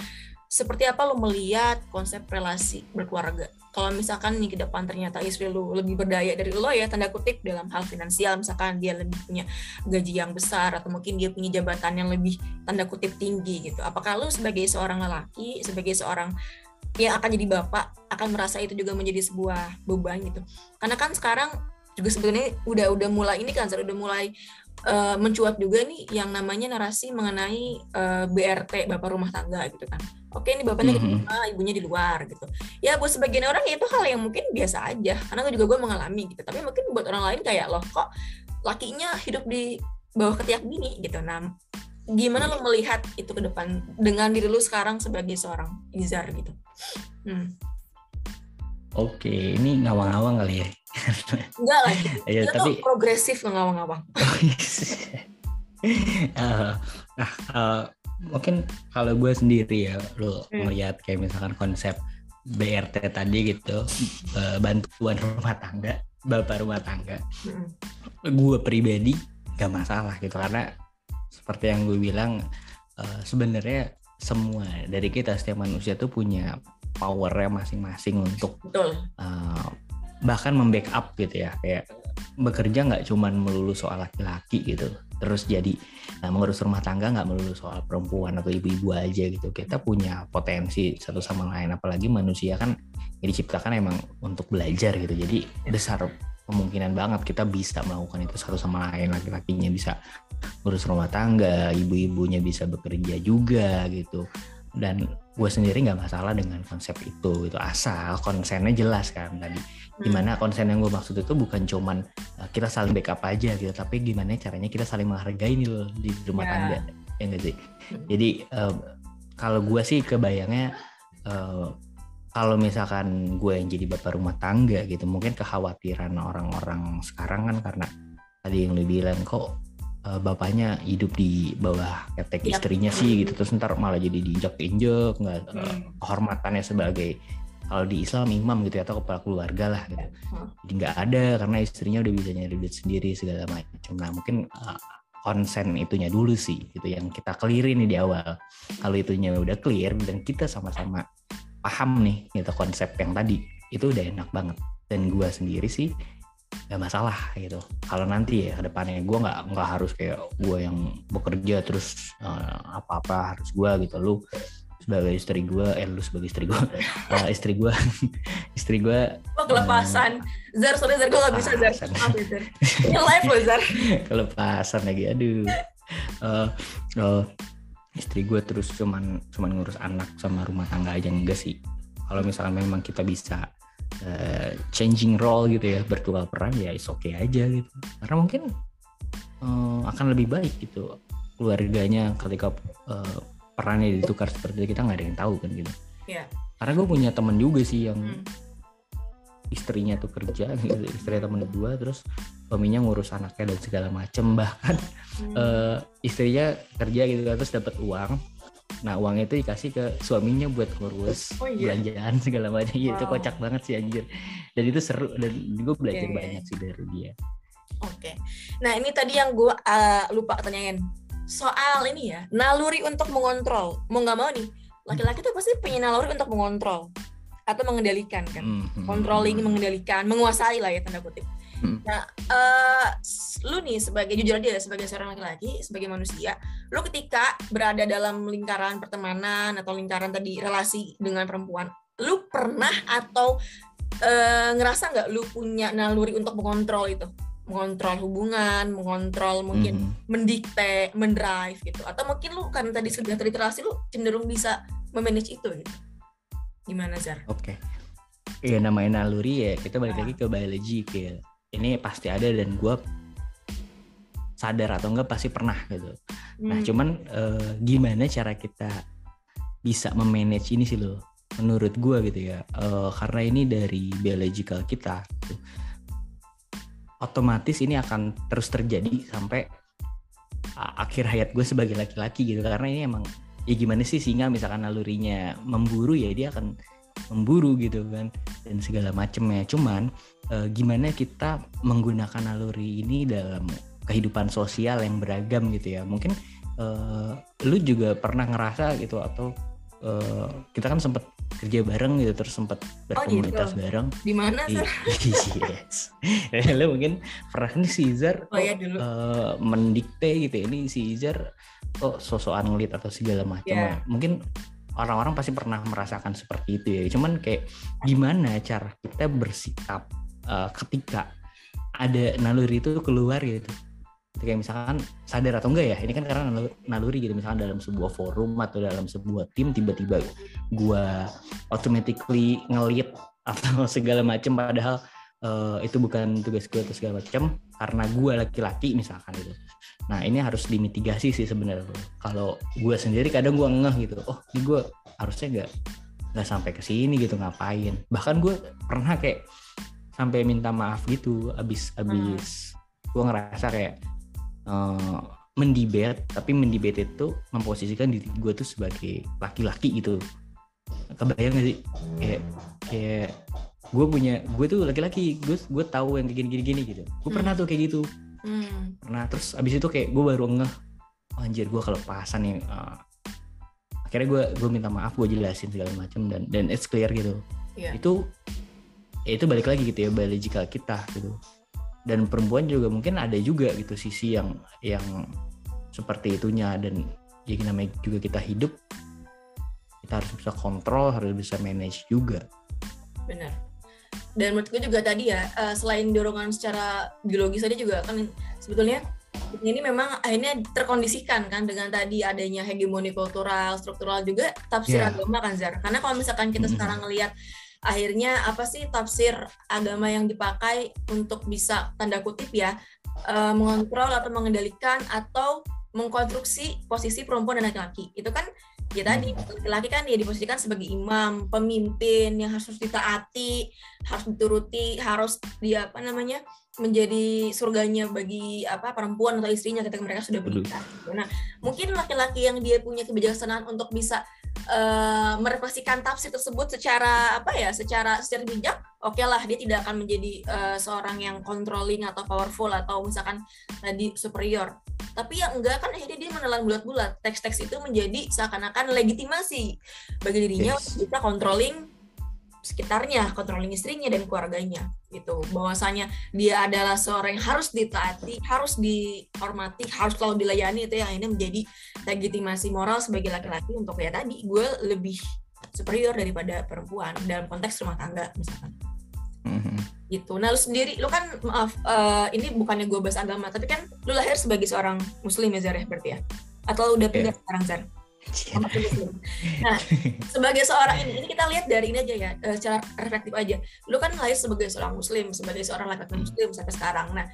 seperti apa lo melihat konsep relasi berkeluarga? Kalau misalkan nih ke depan ternyata istri lo lebih berdaya dari lo ya tanda kutip dalam hal finansial, misalkan dia lebih punya gaji yang besar atau mungkin dia punya jabatan yang lebih tanda kutip tinggi gitu. Apakah lo sebagai seorang lelaki, sebagai seorang yang akan jadi bapak akan merasa itu juga menjadi sebuah beban gitu? Karena kan sekarang juga sebenarnya udah udah mulai ini kan udah mulai uh, mencuat juga nih yang namanya narasi mengenai uh, eh, BRT bapak rumah tangga gitu kan. Oke ini bapaknya mm -hmm. di rumah, ibunya di luar gitu. Ya buat sebagian orang ya itu hal yang mungkin biasa aja. Karena gue juga gue mengalami gitu. Tapi mungkin buat orang lain kayak loh kok lakinya hidup di bawah ketiak gini gitu. Nah gimana lo melihat itu ke depan dengan diri lu sekarang sebagai seorang Izar gitu? Hmm. Oke, ini ngawang-ngawang kali ya. Enggak lah. (laughs) ya, tapi progresif ngawang-ngawang. (laughs) uh, (laughs) nah, uh, mungkin kalau gue sendiri ya, lo hmm. melihat kayak misalkan konsep BRT tadi gitu, uh, bantuan rumah tangga, bapak rumah tangga. Hmm. Gue pribadi gak masalah gitu karena seperti yang gue bilang uh, sebenarnya semua dari kita setiap manusia tuh punya powernya masing-masing untuk Betul. Uh, bahkan membackup gitu ya kayak bekerja nggak cuman melulu soal laki-laki gitu terus jadi nah, mengurus rumah tangga nggak melulu soal perempuan atau ibu-ibu aja gitu. Kita punya potensi satu sama lain apalagi manusia kan diciptakan emang untuk belajar gitu. Jadi besar kemungkinan banget kita bisa melakukan itu satu sama lain. Laki-lakinya bisa ngurus rumah tangga ibu-ibunya bisa bekerja juga gitu. Dan gue sendiri nggak masalah dengan konsep itu itu asal konsennya jelas kan tadi gimana konsen yang gue maksud itu bukan cuman uh, kita saling backup aja gitu tapi gimana caranya kita saling menghargai nih loh di rumah yeah. tangga ya nggak sih jadi uh, kalau gue sih kebayangnya uh, kalau misalkan gue yang jadi bapak rumah tangga gitu mungkin kekhawatiran orang-orang sekarang kan karena tadi yang lebih bilang kok uh, bapaknya hidup di bawah ketek yep. istrinya sih gitu terus ntar malah jadi diinjak-injak nggak hmm. uh, kehormatannya sebagai kalau di Islam imam gitu ya atau kepala keluarga lah gitu. Hmm. jadi nggak ada karena istrinya udah bisa nyari duit sendiri segala macam nah mungkin uh, konsen itunya dulu sih gitu yang kita clear ini di awal. Kalau itunya udah clear dan kita sama-sama paham nih gitu konsep yang tadi itu udah enak banget. Dan gue sendiri sih nggak masalah gitu. Kalau nanti ya ke depannya gue nggak nggak harus kayak gue yang bekerja terus uh, apa-apa harus gue gitu. Lu sebagai istri gue eh lu sebagai istri gue (laughs) uh, istri gue (laughs) istri gue oh, kelepasan. uh, Zar sorry Zar gue gak bisa Zar. ini live loh Zar. (laughs) Kelepasan lagi aduh. Uh, uh, istri gue terus cuman cuman ngurus anak sama rumah tangga aja enggak sih. Kalau misalnya memang kita bisa uh, changing role gitu ya bertukar peran ya is oke okay aja gitu. Karena mungkin uh, akan lebih baik gitu keluarganya ketika uh, perannya ditukar seperti itu kita nggak ada yang tahu kan gitu yeah. karena gue punya temen juga sih yang hmm. istrinya tuh kerja gitu istri temen gue terus suaminya ngurus anaknya dan segala macem (laughs) bahkan hmm. uh, istrinya kerja gitu terus dapat uang nah uangnya itu dikasih ke suaminya buat ngurus oh, iya? belanjaan (laughs) segala macam wow. itu kocak banget sih anjir dan itu seru dan gue belajar okay. banyak sih dari dia oke okay. nah ini tadi yang gue uh, lupa tanyain soal ini ya naluri untuk mengontrol mau nggak mau nih laki-laki tuh pasti punya naluri untuk mengontrol atau mengendalikan kan mm -hmm. controlling mengendalikan menguasai lah ya tanda kutip Hmm. Nah, uh, lu nih sebagai jujur aja sebagai seorang laki-laki, sebagai manusia, lu ketika berada dalam lingkaran pertemanan atau lingkaran tadi relasi dengan perempuan, lu pernah atau uh, ngerasa nggak lu punya naluri untuk mengontrol itu? Mengontrol hubungan, mengontrol mungkin hmm. mendikte, mendrive gitu. Atau mungkin lu kan tadi sudah terliterasi lu cenderung bisa memanage itu gitu. Gimana Zar? Oke. Okay. Iya namanya naluri ya kita balik lagi ke biologi kayak ini pasti ada dan gue sadar atau enggak pasti pernah gitu. Nah, hmm. Nah cuman uh, gimana cara kita bisa memanage ini sih lo? Menurut gue gitu ya, uh, karena ini dari biological kita, gitu. Otomatis ini akan terus terjadi sampai akhir hayat gue sebagai laki-laki gitu. Karena ini emang ya gimana sih singa misalkan nalurinya memburu ya dia akan memburu gitu kan dan segala macamnya cuman e, gimana kita menggunakan naluri ini dalam kehidupan sosial yang beragam gitu ya mungkin e, lu juga pernah ngerasa gitu atau e, kita kan sempat kerja bareng gitu terus sempat berkomunitas oh, gitu. bareng di mana sih (laughs) yes lu mungkin pernah nih si Izar oh, ya, dulu. Uh, mendikte gitu ya. ini si Izar kok sosokan ngelit atau segala macam yeah. mungkin orang-orang pasti pernah merasakan seperti itu ya cuman kayak gimana cara kita bersikap uh, ketika ada naluri itu keluar gitu kayak misalkan sadar atau enggak ya ini kan karena naluri gitu misalkan dalam sebuah forum atau dalam sebuah tim tiba-tiba gua automatically ngelit atau (laughs) segala macam padahal uh, itu bukan tugas gue atau segala macam karena gue laki-laki misalkan itu Nah ini harus dimitigasi sih sebenarnya. Kalau gue sendiri kadang gue ngeh gitu, oh ini gue harusnya nggak nggak sampai ke sini gitu ngapain. Bahkan gue pernah kayak sampai minta maaf gitu, abis abis hmm. gue ngerasa kayak uh, mendibet, tapi mendibet itu memposisikan diri gue tuh sebagai laki-laki gitu. Kebayang gak sih? Kayak kayak gue punya gue tuh laki-laki, gue gue tahu yang kayak gini-gini gitu. Gue hmm. pernah tuh kayak gitu hmm. nah terus abis itu kayak gue baru ngeh oh, anjir gue kelepasan nih uh, akhirnya gue gue minta maaf gue jelasin segala macam dan dan it's clear gitu yeah. itu ya itu balik lagi gitu ya biological kita gitu dan perempuan juga mungkin ada juga gitu sisi yang yang seperti itunya dan ya namanya juga kita hidup kita harus bisa kontrol harus bisa manage juga benar dan menurut gue juga tadi ya uh, selain dorongan secara biologis tadi juga kan sebetulnya ini memang akhirnya terkondisikan kan dengan tadi adanya hegemoni kultural, struktural juga tafsir yeah. agama kan Zar. Karena kalau misalkan kita mm -hmm. sekarang ngelihat akhirnya apa sih tafsir agama yang dipakai untuk bisa tanda kutip ya uh, mengontrol atau mengendalikan atau mengkonstruksi posisi perempuan dan laki-laki itu kan ya tadi hmm. laki-laki kan dia diposisikan sebagai imam pemimpin yang harus ditaati harus dituruti harus dia apa namanya menjadi surganya bagi apa perempuan atau istrinya ketika mereka sudah menikah. Nah, mungkin laki-laki yang dia punya kebijaksanaan untuk bisa uh, merefleksikan tafsir tersebut secara apa ya secara secara bijak oke okay lah dia tidak akan menjadi uh, seorang yang controlling atau powerful atau misalkan tadi superior tapi yang enggak kan akhirnya dia menelan bulat-bulat teks-teks itu menjadi seakan-akan legitimasi bagi dirinya yes. bisa controlling sekitarnya, controlling istrinya dan keluarganya gitu. Bahwasanya dia adalah seorang yang harus ditaati, harus dihormati, harus selalu dilayani itu yang ini menjadi legitimasi moral sebagai laki-laki untuk ya tadi gue lebih superior daripada perempuan dalam konteks rumah tangga misalkan. Mm-hmm. gitu. Nah lu sendiri, lu kan maaf uh, ini bukannya gue bahas agama, tapi kan lu lahir sebagai seorang muslim ya Zar ya berarti ya? Atau lu udah pindah yeah. sekarang Zar? Nah, sebagai seorang ini, ini kita lihat dari ini aja ya, uh, secara reflektif aja. Lu kan lahir sebagai seorang muslim, sebagai seorang laki-laki hmm. muslim sampai sekarang. Nah,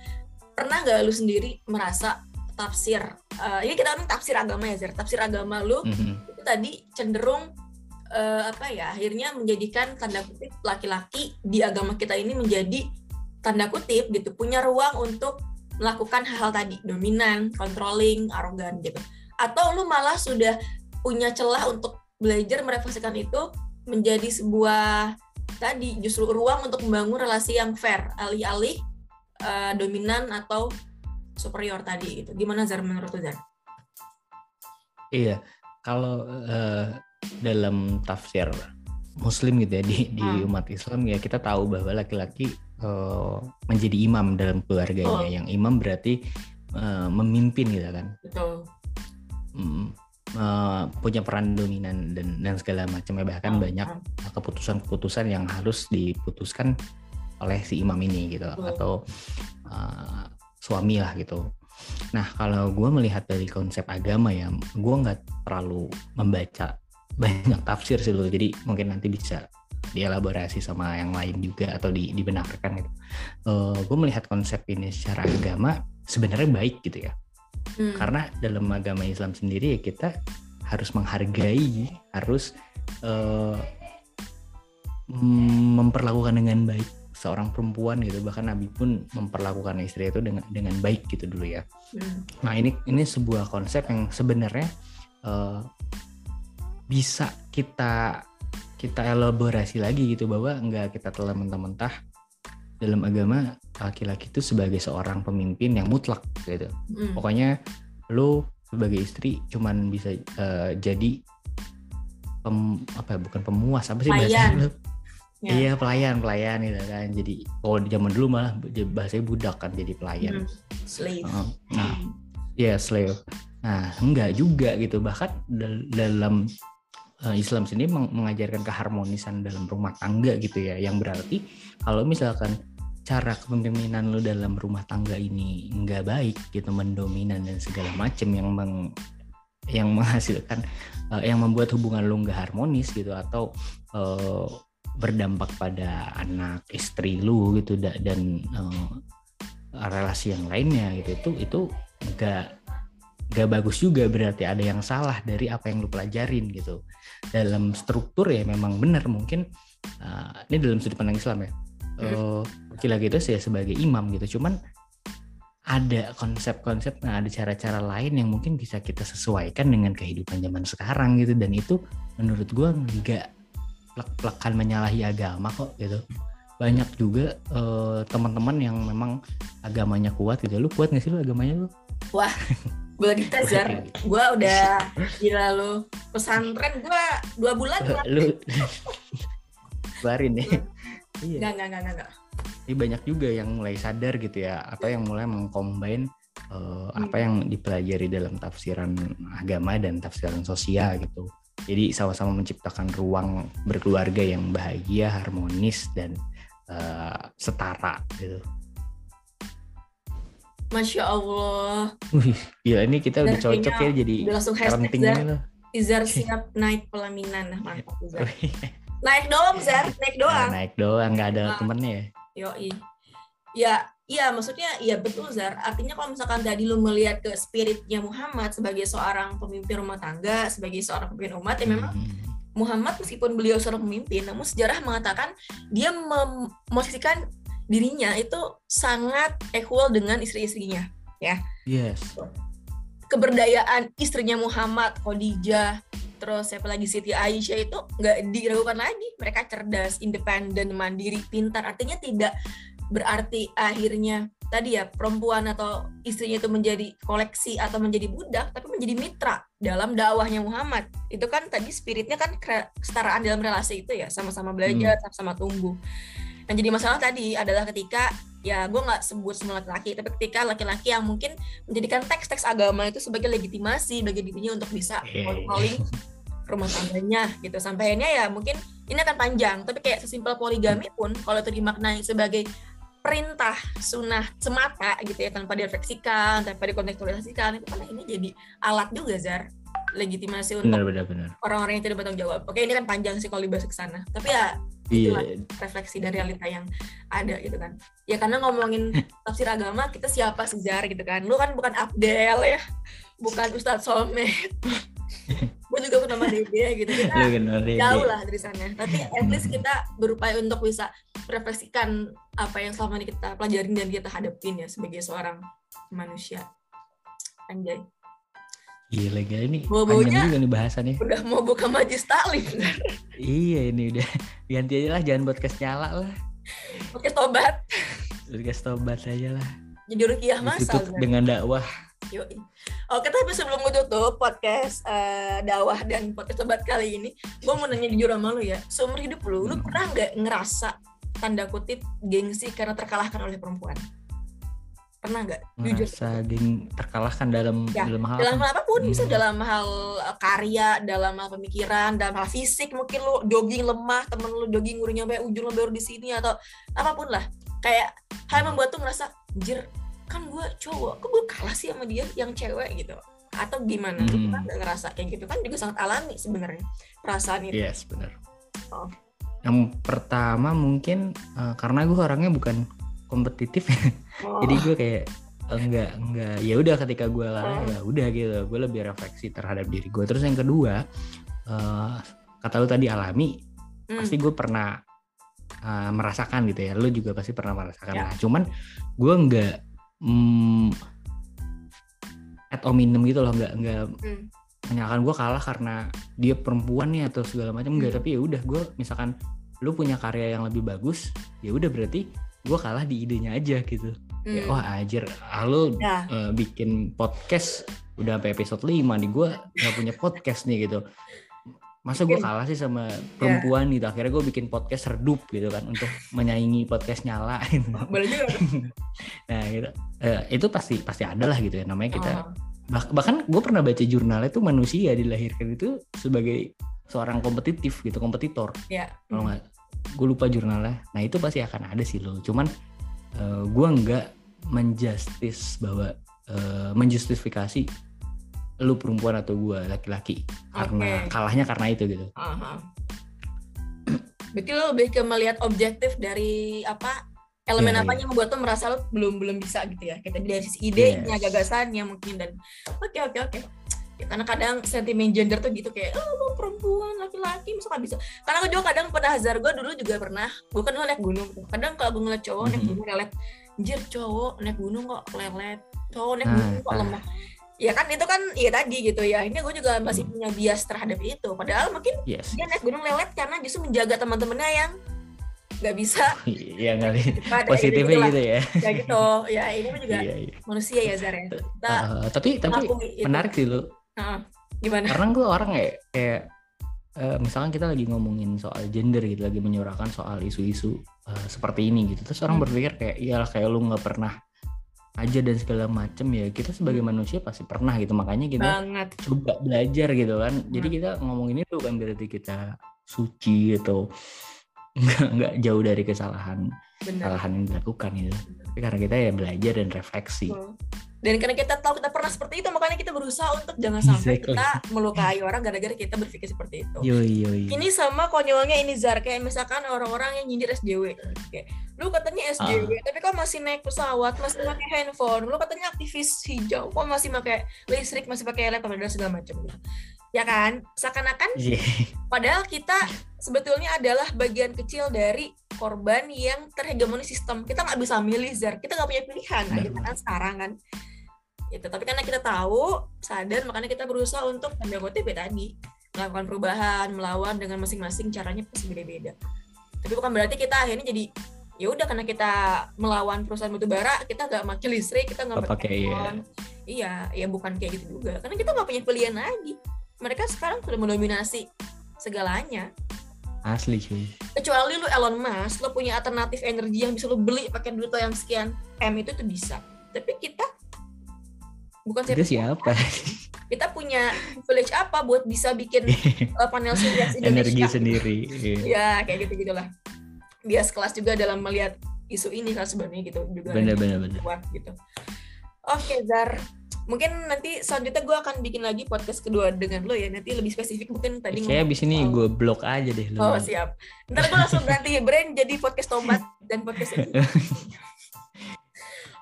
pernah nggak lu sendiri merasa tafsir, uh, ini kita ngomong tafsir agama ya, Zer. Tafsir agama lu mm-hmm. itu tadi cenderung uh, apa ya, akhirnya menjadikan tanda kutip laki-laki di agama kita ini menjadi tanda kutip gitu, punya ruang untuk melakukan hal-hal tadi, dominan, controlling, arogan gitu. Atau lu malah sudah punya celah untuk belajar merefleksikan itu menjadi sebuah tadi justru ruang untuk membangun relasi yang fair alih-alih uh, dominan atau superior tadi itu gimana Zar menurut Zar? Iya kalau uh, dalam tafsir Muslim gitu ya di, di hmm. umat Islam ya kita tahu bahwa laki-laki uh, menjadi imam dalam keluarganya oh. yang imam berarti uh, memimpin gitu kan. Betul. Hmm uh, punya peran dominan dan dan segala macam ya bahkan oh, banyak keputusan-keputusan yang harus diputuskan oleh si imam ini gitu oh. atau uh, suami lah gitu. Nah kalau gue melihat dari konsep agama ya, gue nggak terlalu membaca banyak tafsir sih loh. Jadi mungkin nanti bisa dielaborasi sama yang lain juga atau di, dibenarkan gitu. Uh, gue melihat konsep ini secara agama sebenarnya baik gitu ya Hmm. Karena dalam agama Islam sendiri ya kita harus menghargai, harus uh, memperlakukan dengan baik seorang perempuan gitu. Bahkan Nabi pun memperlakukan istri itu dengan dengan baik gitu dulu ya. Hmm. Nah ini ini sebuah konsep yang sebenarnya uh, bisa kita kita elaborasi lagi gitu bahwa enggak kita telah mentah-mentah dalam agama laki-laki itu sebagai seorang pemimpin yang mutlak gitu. Mm. Pokoknya lu sebagai istri cuman bisa uh, jadi pem, apa ya bukan pemuas apa sih bahasa Ya. Iya pelayan pelayan gitu kan. Jadi kalau di zaman dulu malah bahasanya budak kan jadi pelayan. Mm. Slave. Uh, nah, ya yeah, slave. Nah enggak juga gitu. Bahkan dalam uh, Islam sendiri mengajarkan keharmonisan dalam rumah tangga gitu ya. Yang berarti kalau misalkan cara kepemimpinan lu dalam rumah tangga ini nggak baik gitu mendominan dan segala macem yang meng, yang menghasilkan uh, yang membuat hubungan lu nggak harmonis gitu atau uh, berdampak pada anak istri lu gitu dan uh, relasi yang lainnya gitu itu itu nggak nggak bagus juga berarti ada yang salah dari apa yang lu pelajarin gitu. Dalam struktur ya memang benar mungkin uh, ini dalam sudut pandang Islam ya laki-laki itu saya sebagai imam gitu. Cuman ada konsep-konsep nah ada cara-cara lain yang mungkin bisa kita sesuaikan dengan kehidupan zaman sekarang gitu. Dan itu menurut gue nggak plek-plekan menyalahi agama kok gitu. Banyak juga uh, teman-teman yang memang agamanya kuat gitu. Lu kuat nggak sih lu agamanya lu wah boleh dites ya. Gue udah gila lu. Pesantren gue dua bulan (laughs) lu barin (laughs) nih Iya. Nggak, nggak, nggak, nggak. Ini banyak juga yang mulai sadar gitu ya, atau yang mulai mengcombine uh, hmm. apa yang dipelajari dalam tafsiran agama dan tafsiran sosial gitu. Jadi sama-sama menciptakan ruang berkeluarga yang bahagia, harmonis dan uh, setara gitu. Masya Allah. Wih, gila ini kita udah cocok ya jadi udah langsung Zar. Izar siap naik pelaminan. Mantap Izar. Naik doang Zar, naik doang. Nah, naik doang, nggak ada nah. temennya ya. Yoi. Ya, iya maksudnya iya betul Zar. Artinya kalau misalkan tadi lu melihat ke spiritnya Muhammad sebagai seorang pemimpin rumah tangga, sebagai seorang pemimpin umat ya memang hmm. Muhammad meskipun beliau seorang pemimpin, namun sejarah mengatakan dia memosisikan dirinya itu sangat equal dengan istri-istrinya ya yes keberdayaan istrinya Muhammad Khadijah terus siapa lagi? Siti Aisyah itu nggak diragukan lagi. Mereka cerdas independen mandiri pintar. Artinya tidak berarti akhirnya tadi ya perempuan atau istrinya itu menjadi koleksi atau menjadi budak tapi menjadi mitra dalam dakwahnya Muhammad. Itu kan tadi spiritnya kan kesetaraan dalam relasi itu ya. Sama-sama belajar hmm. sama-sama tumbuh. Yang jadi masalah tadi adalah ketika ya gue nggak sebut semua laki-laki tapi ketika laki-laki yang mungkin menjadikan teks-teks agama itu sebagai legitimasi bagi dirinya untuk bisa controlling rumah tangganya gitu sampai akhirnya ya mungkin ini akan panjang tapi kayak sesimpel poligami pun kalau itu dimaknai sebagai perintah sunnah semata gitu ya tanpa direfleksikan tanpa dikontekstualisasikan itu kan ini jadi alat juga Zar legitimasi untuk orang-orang yang tidak bertanggung jawab. Oke, ini kan panjang sih kalau dibahas ke sana. Tapi ya iya. refleksi dari realita yang ada gitu kan ya karena ngomongin (laughs) tafsir agama kita siapa sejarah gitu kan lu kan bukan Abdel ya bukan Ustadz Solmed (laughs) gue juga pernah Dede gitu kita jauh lah dari sana tapi at least kita berupaya untuk bisa refleksikan apa yang selama ini kita pelajarin dan kita hadapin ya sebagai seorang manusia anjay Gila gila ini panjang juga nih bahasannya. Udah mau buka majlis taklim. (laughs) iya ini udah ganti aja lah jangan podcast nyala lah. Podcast tobat. Podcast tobat aja lah. Jadi rukiah masal. Kan? dengan dakwah. Yoi. Oke tapi sebelum tutup podcast uh, dakwah dan podcast tobat kali ini, gue mau nanya jujur sama lu ya, seumur hidup lu, lu hmm. pernah nggak ngerasa tanda kutip gengsi karena terkalahkan oleh perempuan? pernah nggak jujur geng terkalahkan dalam ya, dalam hal dalam hal apa pun hmm. bisa dalam hal eh, karya dalam hal pemikiran dalam hal fisik mungkin lu jogging lemah temen lu jogging udah nyampe ujung lo baru di sini atau apa pun lah kayak hal yang membuat tuh merasa jir kan gue cowok kok gue kalah sih sama dia yang cewek gitu atau gimana hmm. lu kan gak ngerasa kayak gitu kan juga sangat alami sebenarnya perasaan itu yes benar oh. yang pertama mungkin uh, karena gue orangnya bukan kompetitif oh. jadi gue kayak enggak enggak ya udah ketika gue kalah oh. ya udah gitu gue lebih refleksi terhadap diri gue terus yang kedua uh, kata lu tadi alami hmm. pasti gue pernah uh, merasakan gitu ya lu juga pasti pernah merasakan ya. nah cuman gue enggak mm, ad hominem gitu loh enggak enggak hmm. menyalahkan gue kalah karena dia perempuan nih atau segala macam enggak hmm. tapi ya udah gue misalkan lu punya karya yang lebih bagus ya udah berarti gue kalah di idenya aja gitu hmm. ya, wah ajar lo ya. uh, bikin podcast udah sampai episode 5 nih gue nggak punya podcast nih gitu masa gue kalah sih sama perempuan yeah. gitu akhirnya gue bikin podcast redup gitu kan untuk menyaingi podcast nyala (laughs) gitu. boleh juga (laughs) nah gitu uh, itu pasti pasti ada lah gitu ya namanya kita oh. bah bahkan gue pernah baca jurnalnya tuh manusia dilahirkan itu sebagai seorang kompetitif gitu kompetitor yeah. kalau nggak gue lupa jurnalnya nah itu pasti akan ada sih lo cuman uh, eh, gue nggak menjustis bahwa uh, menjustifikasi lu perempuan atau gue laki-laki. Okay. karena kalahnya karena itu gitu. Uh-huh. berarti lo lebih ke melihat objektif dari apa elemen yeah, apa yang membuat lo merasa lo belum belum bisa gitu ya. Kita dari sisi idenya yes. gagasannya mungkin dan oke okay, oke okay, oke. Okay ya, karena kadang sentimen gender tuh gitu kayak oh lo perempuan laki-laki masa gak bisa? Karena aku juga kadang pada hazard gue dulu juga pernah gue kan naik gunung. Tuh kadang kalau gue ngeliat cowok naik gunung lelet anjir cowok naik gunung kok lelet cowok naik gunung kok lemah ya kan itu kan ya tadi gitu ya ini gue juga masih hmm. punya bias terhadap itu padahal mungkin yes. dia naik gunung lelet karena justru menjaga teman-temannya yang nggak bisa (laughs) iya kali positifnya gitu ya ya gitu ya ini juga (laughs) iya, iya. manusia ya Zara ya. kita uh, tapi tapi menarik sih lo Uh, gimana? Karena gue orang kayak kayak uh, misalkan kita lagi ngomongin soal gender gitu, lagi menyuarakan soal isu-isu uh, seperti ini gitu. Terus orang hmm. berpikir kayak iyalah kayak lu nggak pernah aja dan segala macem ya kita sebagai hmm. manusia pasti pernah gitu makanya kita Banget. coba belajar gitu kan jadi hmm. kita ngomongin itu kan berarti kita suci atau (laughs) nggak nggak jauh dari kesalahan benar kesalahan yang dilakukan gitu tapi karena kita ya belajar dan refleksi dan karena kita tahu kita pernah seperti itu makanya kita berusaha untuk jangan sampai Exactly. kita melukai orang gara-gara kita berpikir seperti itu. Yoi yoi ini sama konyolnya ini Zar. Kayak misalkan orang-orang yang nyindir SJW kayak lu katanya SJW Ah. tapi kok masih naik pesawat masih pakai handphone. Lu katanya aktivis hijau kok masih pakai listrik masih pakai laptop dan segala macam. Ya kan? Seakan-akan Iya. padahal kita sebetulnya adalah bagian kecil dari korban yang terhegemoni sistem. Kita nggak bisa milih Zar. Kita nggak punya pilihan. Kita kan sekarang kan gitu. Tapi karena kita tahu sadar makanya kita berusaha untuk tanda kutip ya tadi. Melakukan perubahan melawan dengan masing-masing caranya pasti beda-beda tapi bukan berarti kita akhirnya jadi ya udah karena kita melawan perusahaan batubara kita nggak pakai listrik kita nggak pakai, iya. handphone. iya ya bukan kayak gitu juga. Karena kita nggak punya pilihan lagi. Mereka sekarang sudah mendominasi segalanya. Asli cuy. Kecuali lu Elon Musk lo punya alternatif energi yang bisa lu beli pakai duit lo yang sekian M itu tuh bisa. Tapi kita bukan itu siapa? (laughs) Kita punya privilege apa buat bisa bikin (laughs) uh, panel surya Indonesia? Energi sendiri Iya. ya kayak gitu gitulah dia sekelas juga dalam melihat isu ini kan sebenarnya gitu juga bener bener bener. gitu. Oke Zar. Mungkin nanti selanjutnya gue akan bikin lagi podcast kedua dengan lo ya. Nanti lebih spesifik mungkin tadi kayak abis ini soal- gue blok aja deh lu. Oh siap. Ntar gue langsung ganti brand jadi podcast tomat dan podcast ini. (laughs)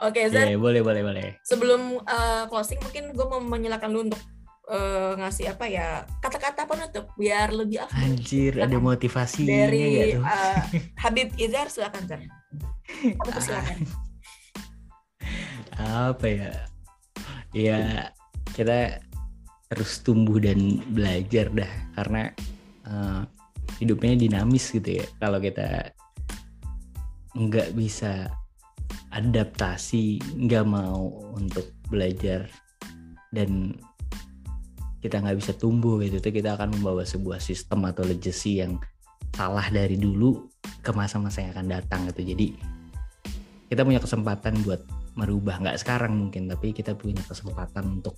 Oke Zar, Iya, boleh boleh boleh. Sebelum uh, closing mungkin gue mau menyalakan lu untuk uh, ngasih apa ya kata-kata penutup biar lebih afdol anjir ada motivasinya dari tuh? uh, (laughs) Habib Izar silakan. Apa tuh silakan. apa ya? Ya kita terus tumbuh dan belajar dah karena eh, hidupnya dinamis gitu ya. Kalau kita nggak bisa adaptasi nggak mau untuk belajar dan kita nggak bisa tumbuh gitu. Tuh kita akan membawa sebuah sistem atau legacy yang salah dari dulu ke masa-masa yang akan datang gitu. Jadi kita punya kesempatan buat merubah. Nggak sekarang mungkin tapi kita punya kesempatan untuk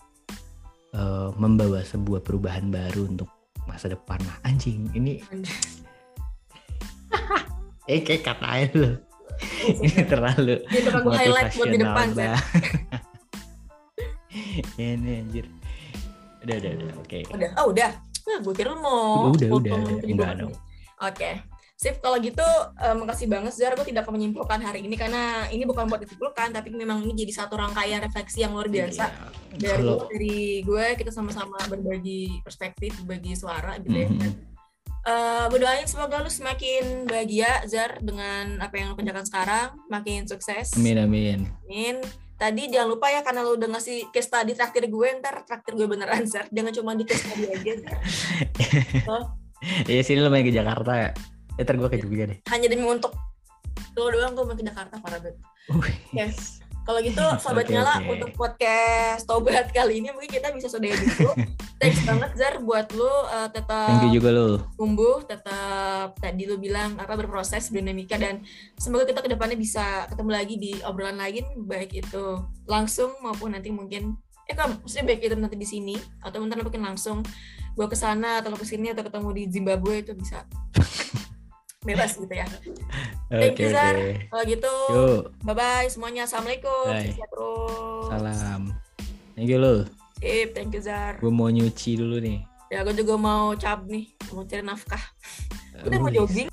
eh, membawa sebuah perubahan baru untuk masa depan. Nah anjing ini (laughs) eh kayak katain lo (laughs) ini terlalu Ini bakal gue highlight buat di depan Zar. banget. (laughs) ini anjir udah udah udah oke Udah, oh udah. Nah, gue kira mau Udah, udah, potong udah. tujuh Enggak dong. Oke. Sip, kalau gitu eh, makasih banget Zar, gue tidak akan menyimpulkan hari ini karena ini bukan buat disimpulkan, tapi memang ini jadi satu rangkaian refleksi yang luar biasa Iya. dari dari gue kita sama-sama berbagi perspektif, berbagi suara gitu ya. Mhm. Gue doain semoga lu semakin bahagia Zar dengan apa yang lu kerjakan sekarang, makin sukses. amin amin Amin. Tadi jangan lupa ya karena lu udah ngasih case study traktir gue, ntar traktir gue beneran Zar. Jangan cuma di case study aja Zar. (laughs) Iya sini lo main ke Jakarta ya Eh, ntar gue ke Jogja deh Hanya demi untuk lu doang gue mau ke Jakarta parah banget. Wih. Kalau gitu (laughs) sobat Oke, nyala oke. untuk podcast Tobat kali ini mungkin kita bisa sudahi dulu. (laughs) Thanks banget Zar buat lu uh, tetap thank you juga lo tumbuh, tetap tadi lu bilang apa berproses dinamika dan semoga kita ke depannya bisa ketemu lagi di obrolan lain baik itu langsung maupun nanti mungkin eh kan maksudnya baik itu nanti di sini atau ntar mungkin langsung gua ke sana atau lu ke sini atau ketemu di Zimbabwe itu bisa (laughs) bebas gitu ya. (laughs) Thank oke you, Zar. oke Kalau gitu yuk bye bye semuanya assalamualaikum. Bye. Terus. salam thank you lo Sip, thank you Zar. gue mau nyuci dulu nih Ya gue juga mau cap nih, mau cari nafkah. Udah mau jogging.